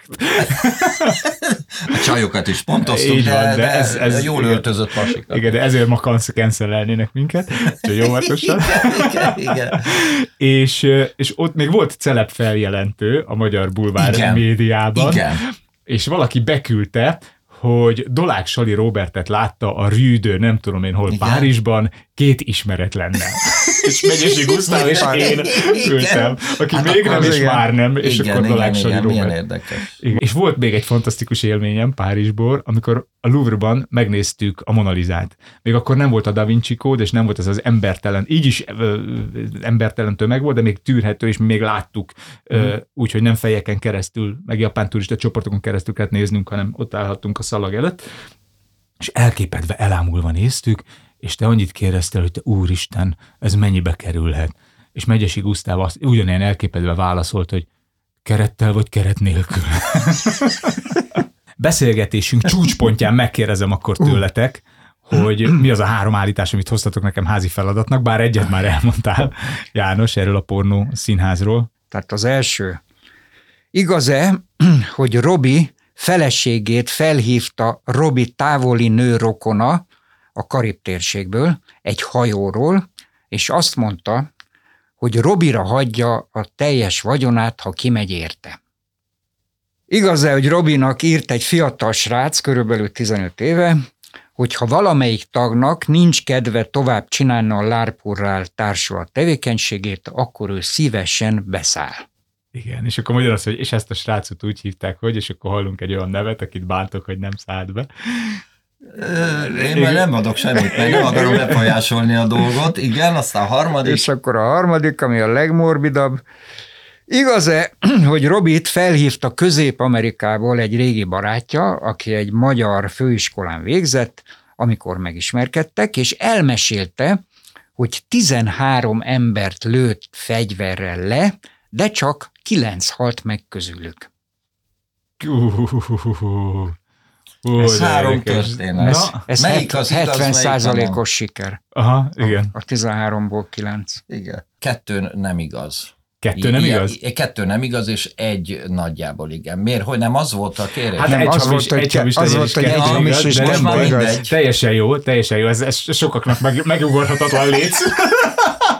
[SPEAKER 3] *laughs*
[SPEAKER 4] a csajokat is pontoztuk, Így de, van, de, de ez, ez, jól igen, öltözött pasikat.
[SPEAKER 3] Igen, de ezért ma cancelelnének minket, úgyhogy jó *laughs* igen,
[SPEAKER 4] igen, igen.
[SPEAKER 3] és, és ott még volt celeb feljelentő a magyar bulvár Igen. médiában, Igen. és valaki beküldte, hogy Dolák Sali Robertet látta a Rűdő, nem tudom én hol, Igen. Párizsban, két ismeretlennel. És Megyesi Gusztáv és én ültem, aki
[SPEAKER 4] Hát
[SPEAKER 3] még nem és
[SPEAKER 2] igen.
[SPEAKER 3] már nem, és
[SPEAKER 4] igen,
[SPEAKER 3] akkor
[SPEAKER 4] igen,
[SPEAKER 3] Daláksai
[SPEAKER 4] igen,
[SPEAKER 3] Robert.
[SPEAKER 4] érdekes.
[SPEAKER 3] Igen. És volt még egy fantasztikus élményem Párizsból, amikor a Louvre-ban megnéztük a Monalizát. Még akkor nem volt a Da Vinci kód, és nem volt ez az embertelen, így is ö, embertelen tömeg volt, de még tűrhető, és mi még láttuk, mm. úgy, hogy nem fejeken keresztül, meg japán turista csoportokon keresztül kellett néznünk, hanem ott állhattunk a szalag előtt, és elképedve, elámulva néztük, és te annyit kérdeztél, hogy te úristen, ez mennyibe kerülhet. És Megyesi Gusztáv azt ugyanilyen elképedve válaszolt, hogy kerettel vagy keret nélkül. *laughs* Beszélgetésünk csúcspontján megkérdezem akkor tőletek, hogy mi az a három állítás, amit hoztatok nekem házi feladatnak, bár egyet már elmondtál, János, erről a pornó színházról.
[SPEAKER 2] Tehát az első. Igaz-e, *clears throat* hogy Robi feleségét felhívta Robi távoli nőrokona a Karib térségből, egy hajóról, és azt mondta, hogy Robira hagyja a teljes vagyonát, ha kimegy érte. Igaz-e, hogy Robinak írt egy fiatal srác, körülbelül 15 éve, hogy ha valamelyik tagnak nincs kedve tovább csinálni a lárpurrál társulat tevékenységét, akkor ő szívesen beszáll.
[SPEAKER 3] Igen, és akkor mondja azt, hogy és ezt a srácot úgy hívták, hogy, és akkor hallunk egy olyan nevet, akit bántok, hogy nem szállt be.
[SPEAKER 4] Én már nem adok semmit, mert nem akarom befolyásolni a dolgot. Igen, aztán a harmadik.
[SPEAKER 2] És akkor a harmadik, ami a legmorbidabb, Igaz-e, *clears throat* hogy Robit felhívta Közép-Amerikából egy régi barátja, aki egy magyar főiskolán végzett, amikor megismerkedtek, és elmesélte, hogy 13 embert lőtt fegyverrel le, de csak 9 halt meg közülük.
[SPEAKER 3] Uh, uh,
[SPEAKER 4] Ez három
[SPEAKER 3] érdekes.
[SPEAKER 4] történet.
[SPEAKER 2] Ez,
[SPEAKER 3] Na,
[SPEAKER 2] ez
[SPEAKER 4] melyik az igaz,
[SPEAKER 2] 70
[SPEAKER 4] melyik
[SPEAKER 2] százalékos siker.
[SPEAKER 3] Aha, igen.
[SPEAKER 2] A 13-ból 9.
[SPEAKER 4] Igen. Kettő nem igaz.
[SPEAKER 3] Kettő nem
[SPEAKER 4] Ilyen-
[SPEAKER 3] igaz?
[SPEAKER 4] Kettő nem igaz, és egy nagyjából igen. Miért? Hogy nem az volt a kérés?
[SPEAKER 3] Hát
[SPEAKER 2] Nem,
[SPEAKER 3] egy
[SPEAKER 2] az
[SPEAKER 3] hamis,
[SPEAKER 2] volt,
[SPEAKER 3] egy hamis
[SPEAKER 2] az volt, hogy
[SPEAKER 4] egy hamis,
[SPEAKER 3] igaz,
[SPEAKER 4] és
[SPEAKER 3] de
[SPEAKER 4] most
[SPEAKER 3] nem
[SPEAKER 4] már mindegy.
[SPEAKER 3] Teljesen jó, teljesen jó. Ez, ez sokaknak meg, megugorhatatlan léc. *laughs*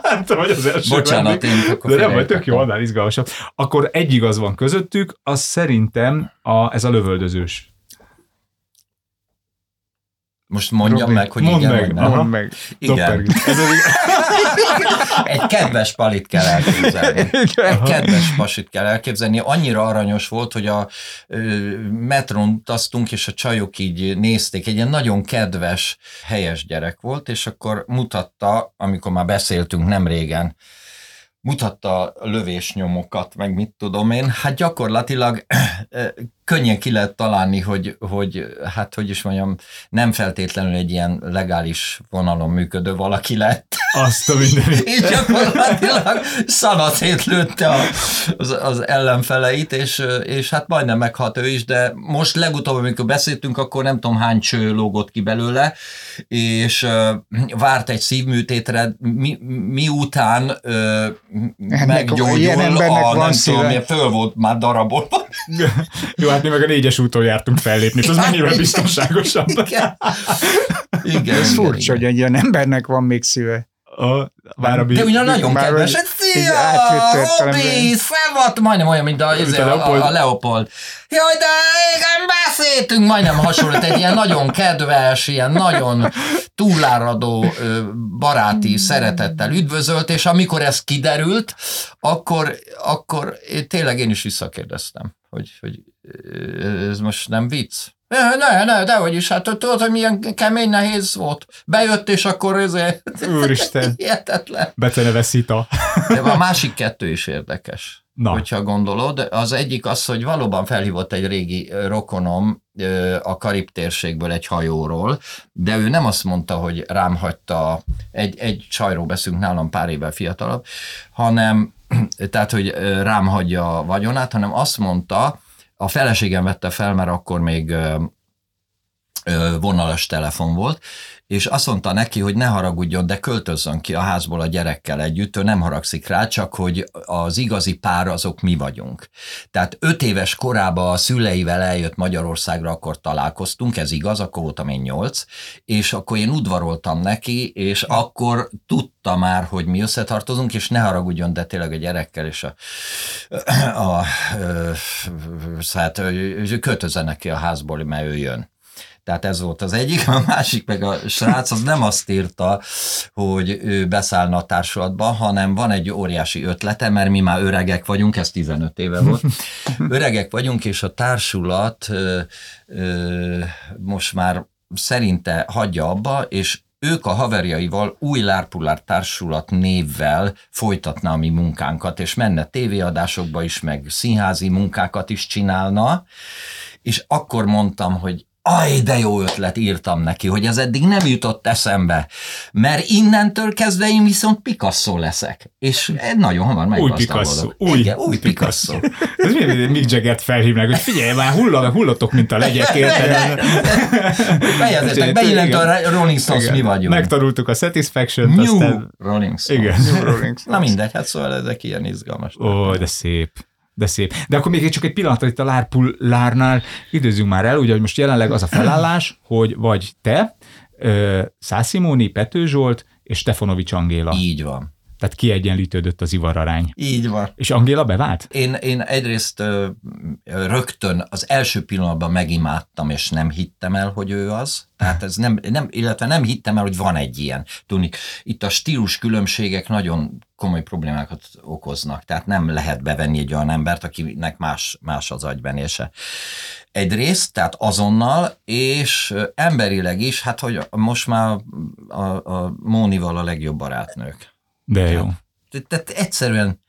[SPEAKER 3] nem tudom, hogy az első
[SPEAKER 4] Bocsánat, én akkor
[SPEAKER 3] De nem, vagy tök jó, annál izgalmasabb. Akkor egy igaz van közöttük, az szerintem a, ez a lövöldözős.
[SPEAKER 4] Most mondjam
[SPEAKER 2] Robi,
[SPEAKER 4] meg, hogy
[SPEAKER 3] mondd
[SPEAKER 4] igen
[SPEAKER 3] meg.
[SPEAKER 4] nem.
[SPEAKER 2] Mondd meg.
[SPEAKER 4] Igen.
[SPEAKER 3] Ez az, *laughs*
[SPEAKER 4] Egy kedves palit kell elképzelni. *laughs* Egy kedves pasit kell elképzelni. Annyira aranyos volt, hogy a metron utaztunk, és a csajok így nézték. Egy ilyen nagyon kedves, helyes gyerek volt, és akkor mutatta, amikor már beszéltünk nem régen, mutatta lövésnyomokat, meg mit tudom én, hát gyakorlatilag könnyen ki lehet találni, hogy, hogy hát hogy is mondjam, nem feltétlenül egy ilyen legális vonalon működő valaki lett,
[SPEAKER 3] azt a mindenit. *laughs*
[SPEAKER 4] és gyakorlatilag szanaszét lőtte a, az, az ellenfeleit, és, és hát majdnem meghalt ő is, de most legutóbb, amikor beszéltünk, akkor nem tudom hány cső lógott ki belőle, és uh, várt egy szívműtétre, mi, miután uh, meggyógyul a nem tudom, föl volt már darabolva.
[SPEAKER 3] Jó, hát mi meg a négyes úton jártunk fellépni, ez mennyivel biztonságosabb.
[SPEAKER 4] Igen. Igen,
[SPEAKER 2] Ez
[SPEAKER 4] igen,
[SPEAKER 2] furcsa,
[SPEAKER 4] igen.
[SPEAKER 2] hogy egy ilyen embernek van még szíve.
[SPEAKER 3] A, bár a
[SPEAKER 4] De ugyan nagyon
[SPEAKER 2] Már
[SPEAKER 4] kedves,
[SPEAKER 2] hogy
[SPEAKER 4] szia. Robi, szevat, majdnem olyan, mint a, a,
[SPEAKER 3] Mint a
[SPEAKER 4] a,
[SPEAKER 3] Leopold.
[SPEAKER 4] a, a Leopold. Jaj, de igen, beszéltünk, majdnem hasonlít, egy ilyen nagyon kedves, ilyen nagyon túláradó baráti szeretettel üdvözölt, és amikor ez kiderült, akkor, akkor én, tényleg én is visszakérdeztem, hogy, hogy ez most nem vicc. Ne, ne, dehogy is, hát tudod, hogy milyen kemény, nehéz volt. Bejött, és akkor ezért...
[SPEAKER 3] Úristen. *laughs*
[SPEAKER 4] Hihetetlen.
[SPEAKER 3] beceneve Szita. *laughs*
[SPEAKER 4] De a másik kettő is érdekes,
[SPEAKER 3] Na.
[SPEAKER 4] hogyha gondolod. Az egyik az, hogy valóban felhívott egy régi rokonom a Karib térségből egy hajóról, de ő nem azt mondta, hogy rám hagyta, egy, egy csajról beszélünk nálam pár évvel fiatalabb, hanem *clears throat* tehát, hogy rám hagyja a vagyonát, hanem azt mondta, a feleségem vette fel, mert akkor még vonalas telefon volt, és azt mondta neki, hogy ne haragudjon, de költözzön ki a házból a gyerekkel együtt, ő nem haragszik rá, csak hogy az igazi pár azok mi vagyunk. Tehát öt éves korában a szüleivel eljött Magyarországra, akkor találkoztunk, ez igaz, akkor voltam én nyolc, és akkor én udvaroltam neki, és akkor tudta már, hogy mi összetartozunk, és ne haragudjon, de tényleg a gyerekkel és a, a, a hát költözzenek ki a házból, mert ő jön. Tehát ez volt az egyik, a másik meg a srác az nem azt írta, hogy ő beszállna a társulatba, hanem van egy óriási ötlete, mert mi már öregek vagyunk, ez 15 éve volt, *laughs* öregek vagyunk, és a társulat ö, ö, most már szerinte hagyja abba, és ők a haverjaival új Lárpulár társulat névvel folytatna a mi munkánkat, és menne tévéadásokba is, meg színházi munkákat is csinálna, és akkor mondtam, hogy aj, de jó ötlet írtam neki, hogy ez eddig nem jutott eszembe, mert innentől kezdve én viszont Picasso leszek. És nagyon hamar
[SPEAKER 3] Új
[SPEAKER 4] meggazdagolok.
[SPEAKER 3] Picasso. Új,
[SPEAKER 4] Igen, új Picasso. *laughs*
[SPEAKER 3] Ez mi, mi, Mick Jagger felhívnak, hogy figyelj, már hullak, hullatok, mint a legyek, érted?
[SPEAKER 4] Fejezetek be, innentől a Rolling Stones
[SPEAKER 3] Igen.
[SPEAKER 4] mi vagyunk.
[SPEAKER 3] Megtanultuk a Satisfaction-t,
[SPEAKER 4] New
[SPEAKER 3] aztán...
[SPEAKER 4] Rolling Stones.
[SPEAKER 3] Igen.
[SPEAKER 2] New Rolling
[SPEAKER 4] Na mindegy, hát szóval ezek ilyen izgalmas.
[SPEAKER 3] Ó, de szép. De szép. De akkor még csak egy pillanatra itt a Lárpullárnál időzzünk már el, ugye, hogy most jelenleg az a felállás, hogy vagy te, Szászimóni, Pető Zsolt és Stefanovics Angéla.
[SPEAKER 4] Így van.
[SPEAKER 3] Tehát kiegyenlítődött az ivararány.
[SPEAKER 4] Így van.
[SPEAKER 3] És Angéla bevált?
[SPEAKER 4] Én, én egyrészt ö, rögtön az első pillanatban megimádtam, és nem hittem el, hogy ő az. Tehát ez nem, nem, illetve nem hittem el, hogy van egy ilyen. Tudni, itt a stílus különbségek nagyon komoly problémákat okoznak, tehát nem lehet bevenni egy olyan embert, akinek más, más az agybenése. Egyrészt, tehát azonnal, és emberileg is, hát hogy most már a, a Mónival a legjobb barátnők.
[SPEAKER 3] De jó.
[SPEAKER 4] Te- Tehát egyszerűen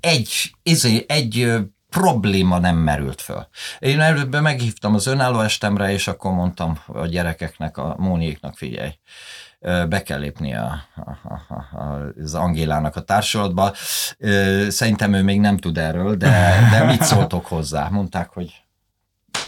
[SPEAKER 4] egy, izé, egy probléma nem merült föl. Én előbb meghívtam az önálló estemre, és akkor mondtam a gyerekeknek, a Móniéknak, figyelj, be kell lépni a, a, a, az Angélának a társulatba. Szerintem ő még nem tud erről, de, de mit szóltok hozzá? Mondták, hogy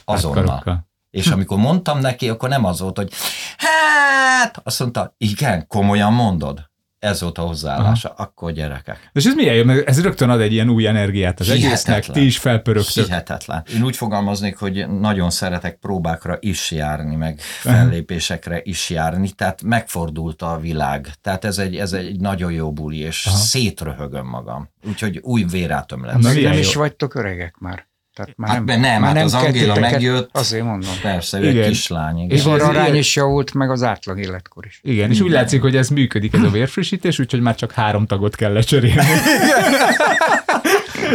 [SPEAKER 4] azonnal. És amikor mondtam neki, akkor nem az volt, hogy hát, azt mondta, igen, komolyan mondod. Ez volt a hozzáállása. Aha. Akkor gyerekek.
[SPEAKER 3] És ez milyen jó, mert ez rögtön ad egy ilyen új energiát az egésznek,
[SPEAKER 4] Hihetetlen.
[SPEAKER 3] ti is felpörögtök.
[SPEAKER 4] Hihetetlen. Én úgy fogalmaznék, hogy nagyon szeretek próbákra is járni, meg fellépésekre is járni, tehát megfordult a világ. Tehát ez egy, ez egy nagyon jó buli, és Aha. szétröhögöm magam. Úgyhogy új vérátom lesz.
[SPEAKER 3] Na,
[SPEAKER 2] nem is vagytok öregek már. Tehát már
[SPEAKER 4] Hát nem, nem,
[SPEAKER 2] már
[SPEAKER 4] hát az
[SPEAKER 2] kell
[SPEAKER 4] Angéla megjött.
[SPEAKER 2] Azért mondom.
[SPEAKER 4] Persze, ő
[SPEAKER 3] Igen.
[SPEAKER 4] egy kislány. Igen.
[SPEAKER 3] És
[SPEAKER 2] az arány is javult, meg az átlag életkor is.
[SPEAKER 3] Igen, és úgy látszik, hogy ez működik, ez a vérfrissítés, úgyhogy már csak három tagot kell lecserélni. *laughs*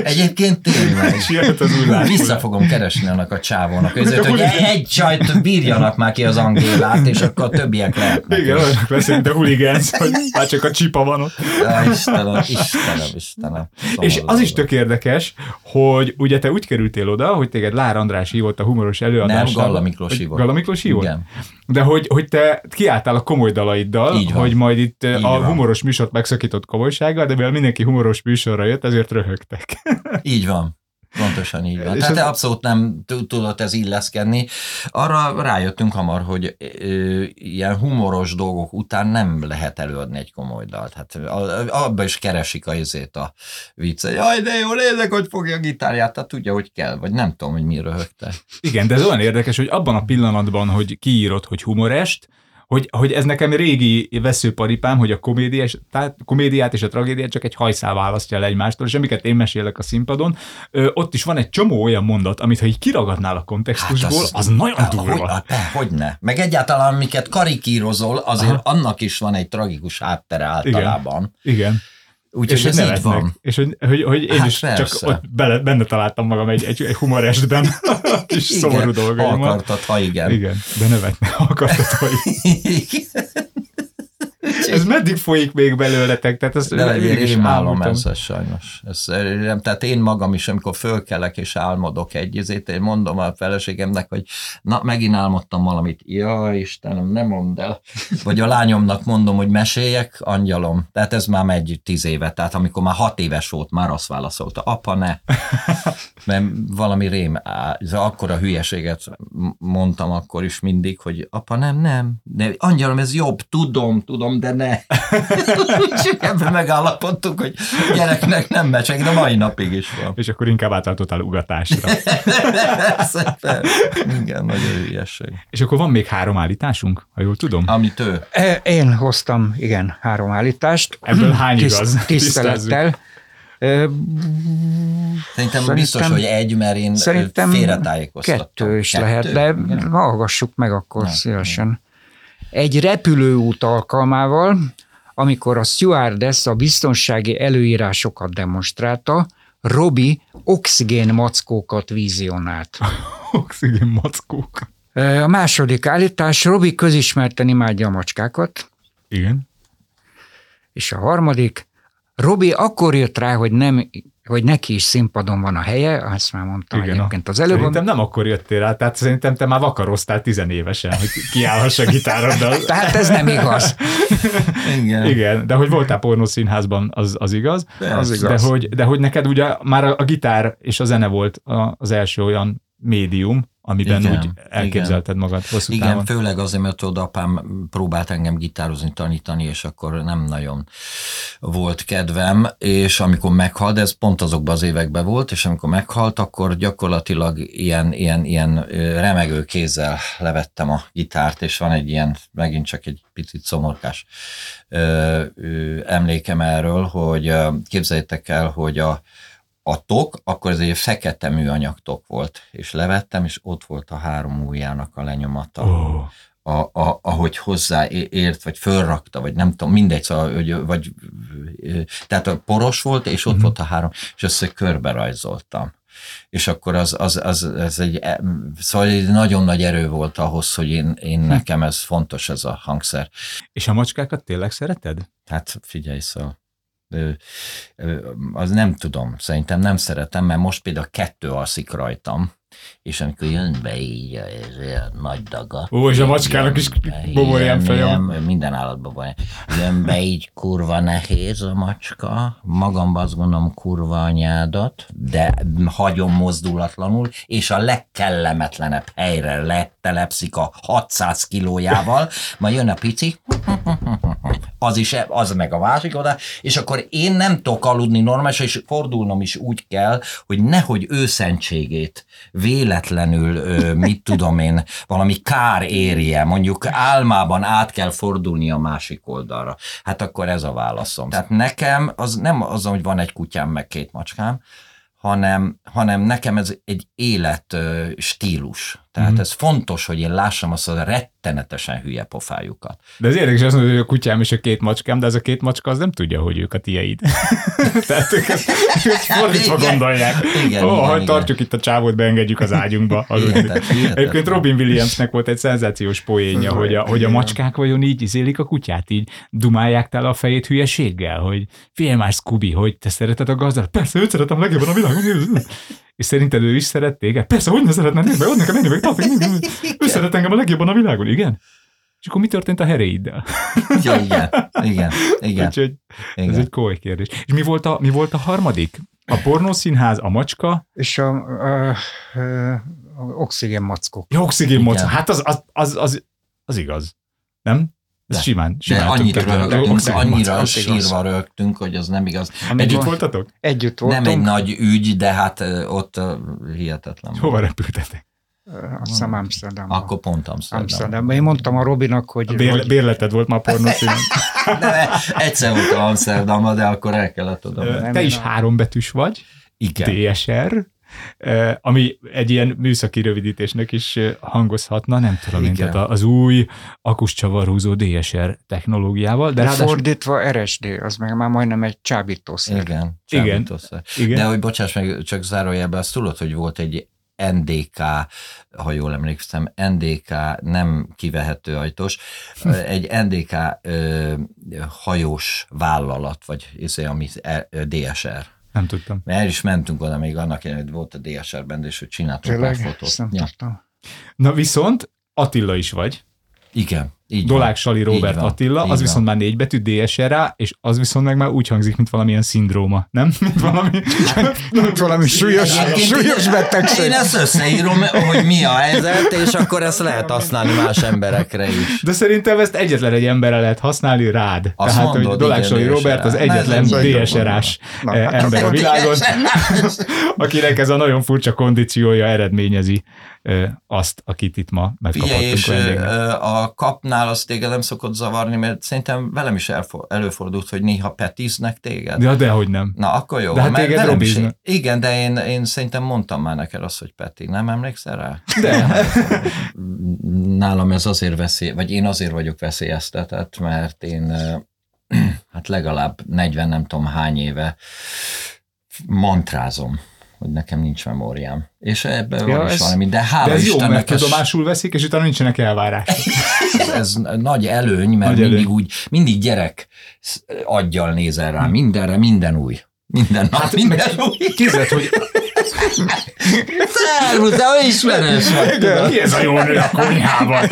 [SPEAKER 4] Egyébként tényleg.
[SPEAKER 3] És jött az.
[SPEAKER 4] Vissza fogom keresni annak a csávónak, ezért, hogy egy csajt bírjanak már ki az Angélát, és akkor a többiek lehetnek.
[SPEAKER 3] Igen, olyanok leszünk, mint a hooligans, hogy már csak a csipa van ott.
[SPEAKER 4] Ja, Istenem, Istenem, Istenem.
[SPEAKER 3] És az is tök érdekes, hogy ugye te úgy kerültél oda, hogy téged Lár András hívott a humoros előadásra.
[SPEAKER 4] Nem, Galla Miklós hívott.
[SPEAKER 3] Galla Miklós hívott?
[SPEAKER 4] Igen.
[SPEAKER 3] De hogy, hogy te kiálltál a komoly dalaiddal,
[SPEAKER 4] Így van.
[SPEAKER 3] hogy majd itt
[SPEAKER 4] Így
[SPEAKER 3] a
[SPEAKER 4] van.
[SPEAKER 3] humoros műsort megszakított komolysággal, de mivel mindenki humoros műsorra jött, ezért röhögtek.
[SPEAKER 4] Így van. Pontosan így van.
[SPEAKER 3] És
[SPEAKER 4] Tehát abszolút nem tudott ez illeszkedni. Arra rájöttünk hamar, hogy ö, ilyen humoros dolgok után nem lehet előadni egy komoly dalt. Hát abba is keresik a izét a viccet. Jaj, de jó, nézek, hogy fogja a gitárját, tehát tudja, hogy kell, vagy nem tudom, hogy mi röhögte.
[SPEAKER 3] Igen, de ez olyan érdekes, hogy abban a pillanatban, hogy kiírod, hogy humorest, hogy, hogy ez nekem régi veszőparipám, hogy a komédiás, tehát komédiát és a tragédiát csak egy hajszál választja el egymástól, és amiket én mesélek a színpadon, ö, ott is van egy csomó olyan mondat, amit ha így kiragadnál a kontextusból, az, az nagyon
[SPEAKER 4] Hát,
[SPEAKER 3] durva.
[SPEAKER 4] Hogy, hát, hogy ne. Meg egyáltalán, amiket karikírozol, azért
[SPEAKER 3] Aha.
[SPEAKER 4] annak is van egy tragikus háttere általában.
[SPEAKER 3] Igen.
[SPEAKER 4] Úgyhogy
[SPEAKER 3] és
[SPEAKER 4] ez így van.
[SPEAKER 3] És hogy, hogy, hogy én
[SPEAKER 4] Hát
[SPEAKER 3] is
[SPEAKER 4] persze.
[SPEAKER 3] csak ott bele, benne találtam magam egy, egy, egy humorestben, *laughs* kis szomorú
[SPEAKER 4] Igen,
[SPEAKER 3] dolgaimmal.
[SPEAKER 4] Akartad, ha igen.
[SPEAKER 3] Igen, de nevetne, akartad, hogy *laughs* ez meddig folyik még belőletek? Tehát ez
[SPEAKER 4] De egy
[SPEAKER 3] mégis
[SPEAKER 4] rémálom
[SPEAKER 3] álmodtam.
[SPEAKER 4] ez, ez sajnos. Ez, nem, tehát én magam is, amikor fölkelek és álmodok egy izét, én mondom a feleségemnek, hogy na, megint álmodtam valamit. Ja, Istenem, nem mondd el. Vagy a lányomnak mondom, hogy meséljek, angyalom. Tehát ez már megy tíz éve. Tehát amikor már hat éves volt, már azt válaszolta, apa, ne. Mert valami rém, ez akkora hülyeséget mondtam akkor is mindig, hogy apa, nem, nem. De angyalom, ez jobb, tudom, tudom, de ne. Úgyhogy *laughs* ebben megállapodtunk, hogy gyereknek nem mecsek, de mai napig is van.
[SPEAKER 3] És akkor inkább átálltottál ugatásra. *laughs*
[SPEAKER 4] Persze. Igen, nagyon hülyeség.
[SPEAKER 3] És akkor van még három állításunk, ha jól tudom?
[SPEAKER 4] Amit ő.
[SPEAKER 2] E, Én hoztam, igen, három állítást.
[SPEAKER 3] Ebből *clears throat* hány
[SPEAKER 2] Tiszt-
[SPEAKER 3] igaz? *laughs*
[SPEAKER 2] Tisztelettel.
[SPEAKER 4] Szerintem,
[SPEAKER 2] Szerintem-
[SPEAKER 4] biztos, hogy egy, mert én
[SPEAKER 2] Szerintem
[SPEAKER 4] félretájékoztattam.
[SPEAKER 2] kettő is lehet, de
[SPEAKER 4] Igen.
[SPEAKER 2] hallgassuk meg akkor
[SPEAKER 4] Na,
[SPEAKER 2] szívesen. Egy repülőút alkalmával, amikor a stewardess a biztonsági előírásokat demonstrálta, Robi oxigén mackókat vizionált. *laughs*
[SPEAKER 3] Oxigén mackók.
[SPEAKER 2] A második állítás, Robi közismerten imádja a macskákat,
[SPEAKER 3] Igen.
[SPEAKER 2] és a harmadik, Robi akkor jött rá, hogy nem hogy neki is színpadon van a helye, azt már mondtam
[SPEAKER 3] Igen,
[SPEAKER 2] egyébként az előbb.
[SPEAKER 3] Szerintem nem akkor jöttél rá, tehát szerintem te már vakaroztál tizenévesen, hogy kiállhass a gitároddal. *laughs*
[SPEAKER 2] Tehát ez nem igaz. *laughs*
[SPEAKER 4] Igen.
[SPEAKER 3] Igen, de hogy voltál pornószínházban, az, az igaz.
[SPEAKER 2] Az igaz.
[SPEAKER 3] De hogy, de hogy neked ugye már a, a gitár és a zene volt az első olyan médium, amiben
[SPEAKER 4] Igen,
[SPEAKER 3] úgy elképzelted magad hosszú
[SPEAKER 4] Igen,
[SPEAKER 3] távon.
[SPEAKER 4] főleg azért, mert tudod, apám próbált engem gitározni, tanítani, és akkor nem nagyon volt kedvem, és amikor meghalt, ez pont azokban az években volt, és amikor meghalt, akkor gyakorlatilag ilyen, ilyen, ilyen remegő kézzel levettem a gitárt, és van egy ilyen, megint csak egy picit szomorkás ö, ö, emlékem erről, hogy képzeljétek el, hogy a, a tok, akkor ez egy fekete műanyag tok volt, és levettem, és ott volt a három ujjának a lenyomata.
[SPEAKER 3] Ó,
[SPEAKER 4] A, a, ahogy hozzáért, vagy fölrakta, vagy nem tudom, mindegy, szóval, hogy, vagy, tehát a poros volt, és ott volt a három, és össze körbe rajzoltam. És akkor az, az, az, az egy, e, szóval egy nagyon nagy erő volt ahhoz, hogy én, én nekem ez fontos, ez a hangszer.
[SPEAKER 3] és a macskákat tényleg szereted?
[SPEAKER 4] Hát figyelj, szóval az nem tudom, szerintem nem szeretem, mert most például kettő alszik rajtam, és amikor jön be így ez olyan nagy daga.
[SPEAKER 3] Ó, és a macskának is
[SPEAKER 4] be,
[SPEAKER 3] boborján
[SPEAKER 4] jön-
[SPEAKER 3] feje van.
[SPEAKER 4] jön- Minden állatban van. Jön be így kurva nehéz a macska, magamban azt gondolom kurva anyádat, de hagyom mozdulatlanul, és a legkellemetlenebb helyre letelepszik a 600 kilójával, majd jön a pici, az is, az meg a másik oda, és akkor én nem tudok aludni normálisan, és fordulnom is úgy kell, hogy nehogy őszentségét véletlenül, mit tudom én, valami kár érje, mondjuk álmában át kell fordulni a másik oldalra. Hát akkor ez a válaszom. Tehát nekem az nem az, hogy van egy kutyám, meg két macskám, hanem, hanem nekem ez egy élet stílus. Tehát mm. ez fontos, hogy én lássam azt a rettenetesen hülye pofájukat.
[SPEAKER 3] De ez érdekes, azt mondod, hogy a kutyám és a két macskám, de ez a két macska az nem tudja, hogy ők a tieid. *laughs* Tehát ők ezt, ezt fordítva
[SPEAKER 4] Igen.
[SPEAKER 3] gondolják.
[SPEAKER 4] Igen,
[SPEAKER 3] Ó,
[SPEAKER 4] igen,
[SPEAKER 3] ha
[SPEAKER 4] igen.
[SPEAKER 3] tartjuk itt a csávót, beengedjük az ágyunkba. aludni. Egyébként Robin Williamsnek volt egy szenzációs poénja, hogy a, hogy a macskák vajon így izélik a kutyát, így dumálják tele a fejét hülyeséggel, hogy fél más Scooby, hogy te szereted a gazdát? Persze, őt szeretem legjobban a világon. És szerinted ő is szeret téged? Persze, hogy ne szeretne nézni, ott nekem menni, meg tartok, ő szeret engem a legjobban a világon, igen? És akkor mi történt a heréiddel?
[SPEAKER 4] Ja, igen, igen, igen.
[SPEAKER 3] Úgyhogy ez
[SPEAKER 4] igen.
[SPEAKER 3] egy komoly kérdés. És mi volt a, mi volt a harmadik? A pornószínház, a macska,
[SPEAKER 2] És a, a, a, a oxigén mackók.
[SPEAKER 3] ja, oxigén.
[SPEAKER 4] Igen.
[SPEAKER 3] Hát az, az, az, az, az igaz. Nem? Ez
[SPEAKER 4] De.
[SPEAKER 3] simán,
[SPEAKER 4] De
[SPEAKER 3] simán
[SPEAKER 4] annyira, rögtünk, annyira sírva rögtünk, hogy az nem igaz.
[SPEAKER 3] Együtt voltatok?
[SPEAKER 2] Együtt
[SPEAKER 4] Nem
[SPEAKER 2] voltunk.
[SPEAKER 4] egy nagy ügy, de hát ott hihetetlen. volt.
[SPEAKER 3] Hova repültetek?
[SPEAKER 2] Azt hiszem Amsterdamban.
[SPEAKER 4] Akkor pont Amsterdam.
[SPEAKER 2] Amsterdamban. Én mondtam a Robinak, hogy,
[SPEAKER 3] Bér,
[SPEAKER 2] hogy
[SPEAKER 3] bérleted volt már a pornószínház. *laughs*
[SPEAKER 4] De egyszer voltam Amsterdamban, de akkor el kellett oda.
[SPEAKER 2] Nem,
[SPEAKER 3] Te is
[SPEAKER 2] nem.
[SPEAKER 3] hárombetűs vagy,
[SPEAKER 4] Igen.
[SPEAKER 3] DSR, ami egy ilyen műszaki rövidítésnek is hangozhatna, nem tudom én, tehát az új akuscsavarhúzó DSR technológiával, de
[SPEAKER 2] de
[SPEAKER 3] ráadásul
[SPEAKER 2] fordítva RSD, az meg már majdnem egy csábítószer.
[SPEAKER 4] Igen.
[SPEAKER 3] Igen.
[SPEAKER 4] csábítószer.
[SPEAKER 3] Igen.
[SPEAKER 4] De hogy bocsáss meg, csak zárójelben, azt tudod, hogy volt egy NDK, ha jól emlékszem, NDK nem kivehető ajtós, *laughs* egy NDK ö, hajós vállalat, vagy izé, ami DSR.
[SPEAKER 3] Nem tudtam.
[SPEAKER 4] Mert el is mentünk oda még annak, idején, hogy volt a DSR benne, és hogy csináltunk pár
[SPEAKER 2] Tényleg?
[SPEAKER 4] fotót.
[SPEAKER 2] Ezt nem
[SPEAKER 4] Ja.
[SPEAKER 3] Na viszont Attila is vagy.
[SPEAKER 4] Igen, így
[SPEAKER 3] Dolák. Sali Robert
[SPEAKER 4] van,
[SPEAKER 3] Attila,
[SPEAKER 4] így
[SPEAKER 3] az
[SPEAKER 4] van.
[SPEAKER 3] viszont már négy betű DSRA, és az viszont meg már úgy hangzik, mint valamilyen szindróma, nem? *laughs* Mint valami...
[SPEAKER 2] Mint valami súlyos, súlyos betegség.
[SPEAKER 4] Én ezt összeírom, hogy mi a helyzet, és akkor ezt lehet használni más emberekre is.
[SPEAKER 3] De szerintem ezt egyetlen egy emberre lehet használni rád.
[SPEAKER 4] Azt
[SPEAKER 3] Tehát, hogy
[SPEAKER 4] mondod,
[SPEAKER 3] Dolák
[SPEAKER 4] igen,
[SPEAKER 3] Sali. Robert az egyetlen
[SPEAKER 2] Na,
[SPEAKER 3] eh,
[SPEAKER 2] hát
[SPEAKER 3] ember a világon, *laughs* akinek ez a nagyon furcsa kondíciója eredményezi eh, azt, akit itt ma
[SPEAKER 4] Figyelj,
[SPEAKER 3] megkaphattunk
[SPEAKER 4] és
[SPEAKER 3] vendégnek.
[SPEAKER 4] ö, a kapnál Robinnál az téged nem szokott zavarni, mert szerintem velem is elfo- előfordult, hogy néha petiznek téged.
[SPEAKER 3] Ja, dehogy nem.
[SPEAKER 4] Na, akkor jó.
[SPEAKER 3] De hát téged
[SPEAKER 4] velem is-
[SPEAKER 3] Robiznak.
[SPEAKER 4] Igen, de én, én szerintem mondtam már neked azt, hogy Peti. Nem emlékszel rá?
[SPEAKER 3] De. *laughs*
[SPEAKER 4] Nálam ez azért veszély, vagy én azért vagyok veszélyeztetett, mert én *clears throat* hát legalább 40 nem tudom hány éve mantrázom, hogy nekem nincs memóriám. És ebben
[SPEAKER 3] Ja,
[SPEAKER 4] van is
[SPEAKER 3] ez-
[SPEAKER 4] valami, de hála
[SPEAKER 3] De ez jó,
[SPEAKER 4] Istennek
[SPEAKER 3] mert
[SPEAKER 4] ez-
[SPEAKER 3] tudomásul veszik, és utána nincsenek elvárások. *laughs*
[SPEAKER 4] ez, ez nagy előny, mert
[SPEAKER 3] Nagy
[SPEAKER 4] mindig
[SPEAKER 3] előny.
[SPEAKER 4] úgy, mindig gyerek aggyal nézel rá, mindenre, minden új. Minden nap, minden új.
[SPEAKER 3] Képzeld, hogy
[SPEAKER 4] Szervusz, te ismerős vagy.
[SPEAKER 3] ki ez a jó nő a konyhában? *laughs*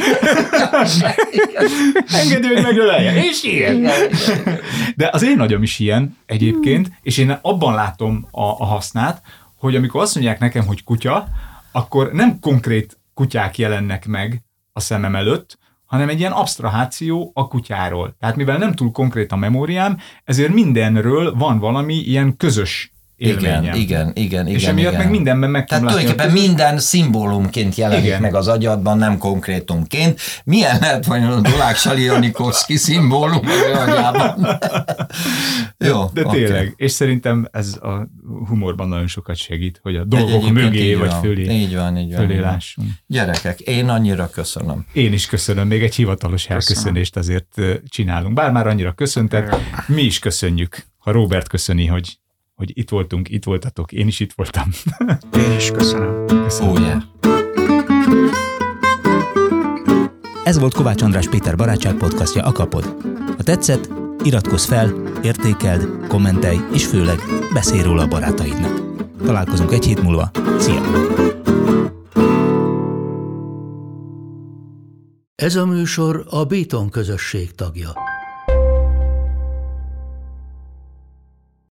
[SPEAKER 3] Engedj, hogy megölelje. És ilyen. De az én agyam is ilyen egyébként, és én abban látom a, a hasznát, hogy amikor azt mondják nekem, hogy kutya, akkor nem konkrét kutyák jelennek meg a szemem előtt, hanem egy ilyen absztraháció a kutyáról. Tehát mivel nem túl konkrét a memóriám, ezért mindenről van valami ilyen közös élményem.
[SPEAKER 4] Igen, igen, igen, igen.
[SPEAKER 3] És emiatt
[SPEAKER 4] igen.
[SPEAKER 3] meg mindenben meg
[SPEAKER 4] Tehát tulajdonképpen
[SPEAKER 3] közös-
[SPEAKER 4] minden szimbólumként jelenik
[SPEAKER 3] Igen.
[SPEAKER 4] meg az agyadban, nem konkrétumként. Milyen lehet vajon a Dolák Sali Janikovszki szimbólum az agyában? Jó,
[SPEAKER 3] De
[SPEAKER 4] oké.
[SPEAKER 3] tényleg, és szerintem ez a humorban nagyon sokat segít, hogy a dolgok mögé
[SPEAKER 4] így
[SPEAKER 3] vagy
[SPEAKER 4] van.
[SPEAKER 3] fölé,
[SPEAKER 4] Így van, így van.
[SPEAKER 3] fölé
[SPEAKER 4] így van.
[SPEAKER 3] lássunk.
[SPEAKER 4] Gyerekek, én annyira köszönöm.
[SPEAKER 3] Én is köszönöm, még egy hivatalos elköszönést azért csinálunk. Bár már annyira köszöntet, mi is köszönjük. Ha Robert köszöni, hogy, hogy itt voltunk, itt voltatok, én is itt voltam. *laughs*
[SPEAKER 2] Én is köszönöm.
[SPEAKER 3] Köszönöm.
[SPEAKER 4] Ó, yeah.
[SPEAKER 1] Ez volt Kovács András Péter barátság podcastja Akapod. Ha tetszett, iratkozz fel, értékeld, kommentelj, és főleg beszélj róla a barátaidnak. Találkozunk egy hét múlva. Szia!
[SPEAKER 5] Ez a műsor a Béton közösség tagja.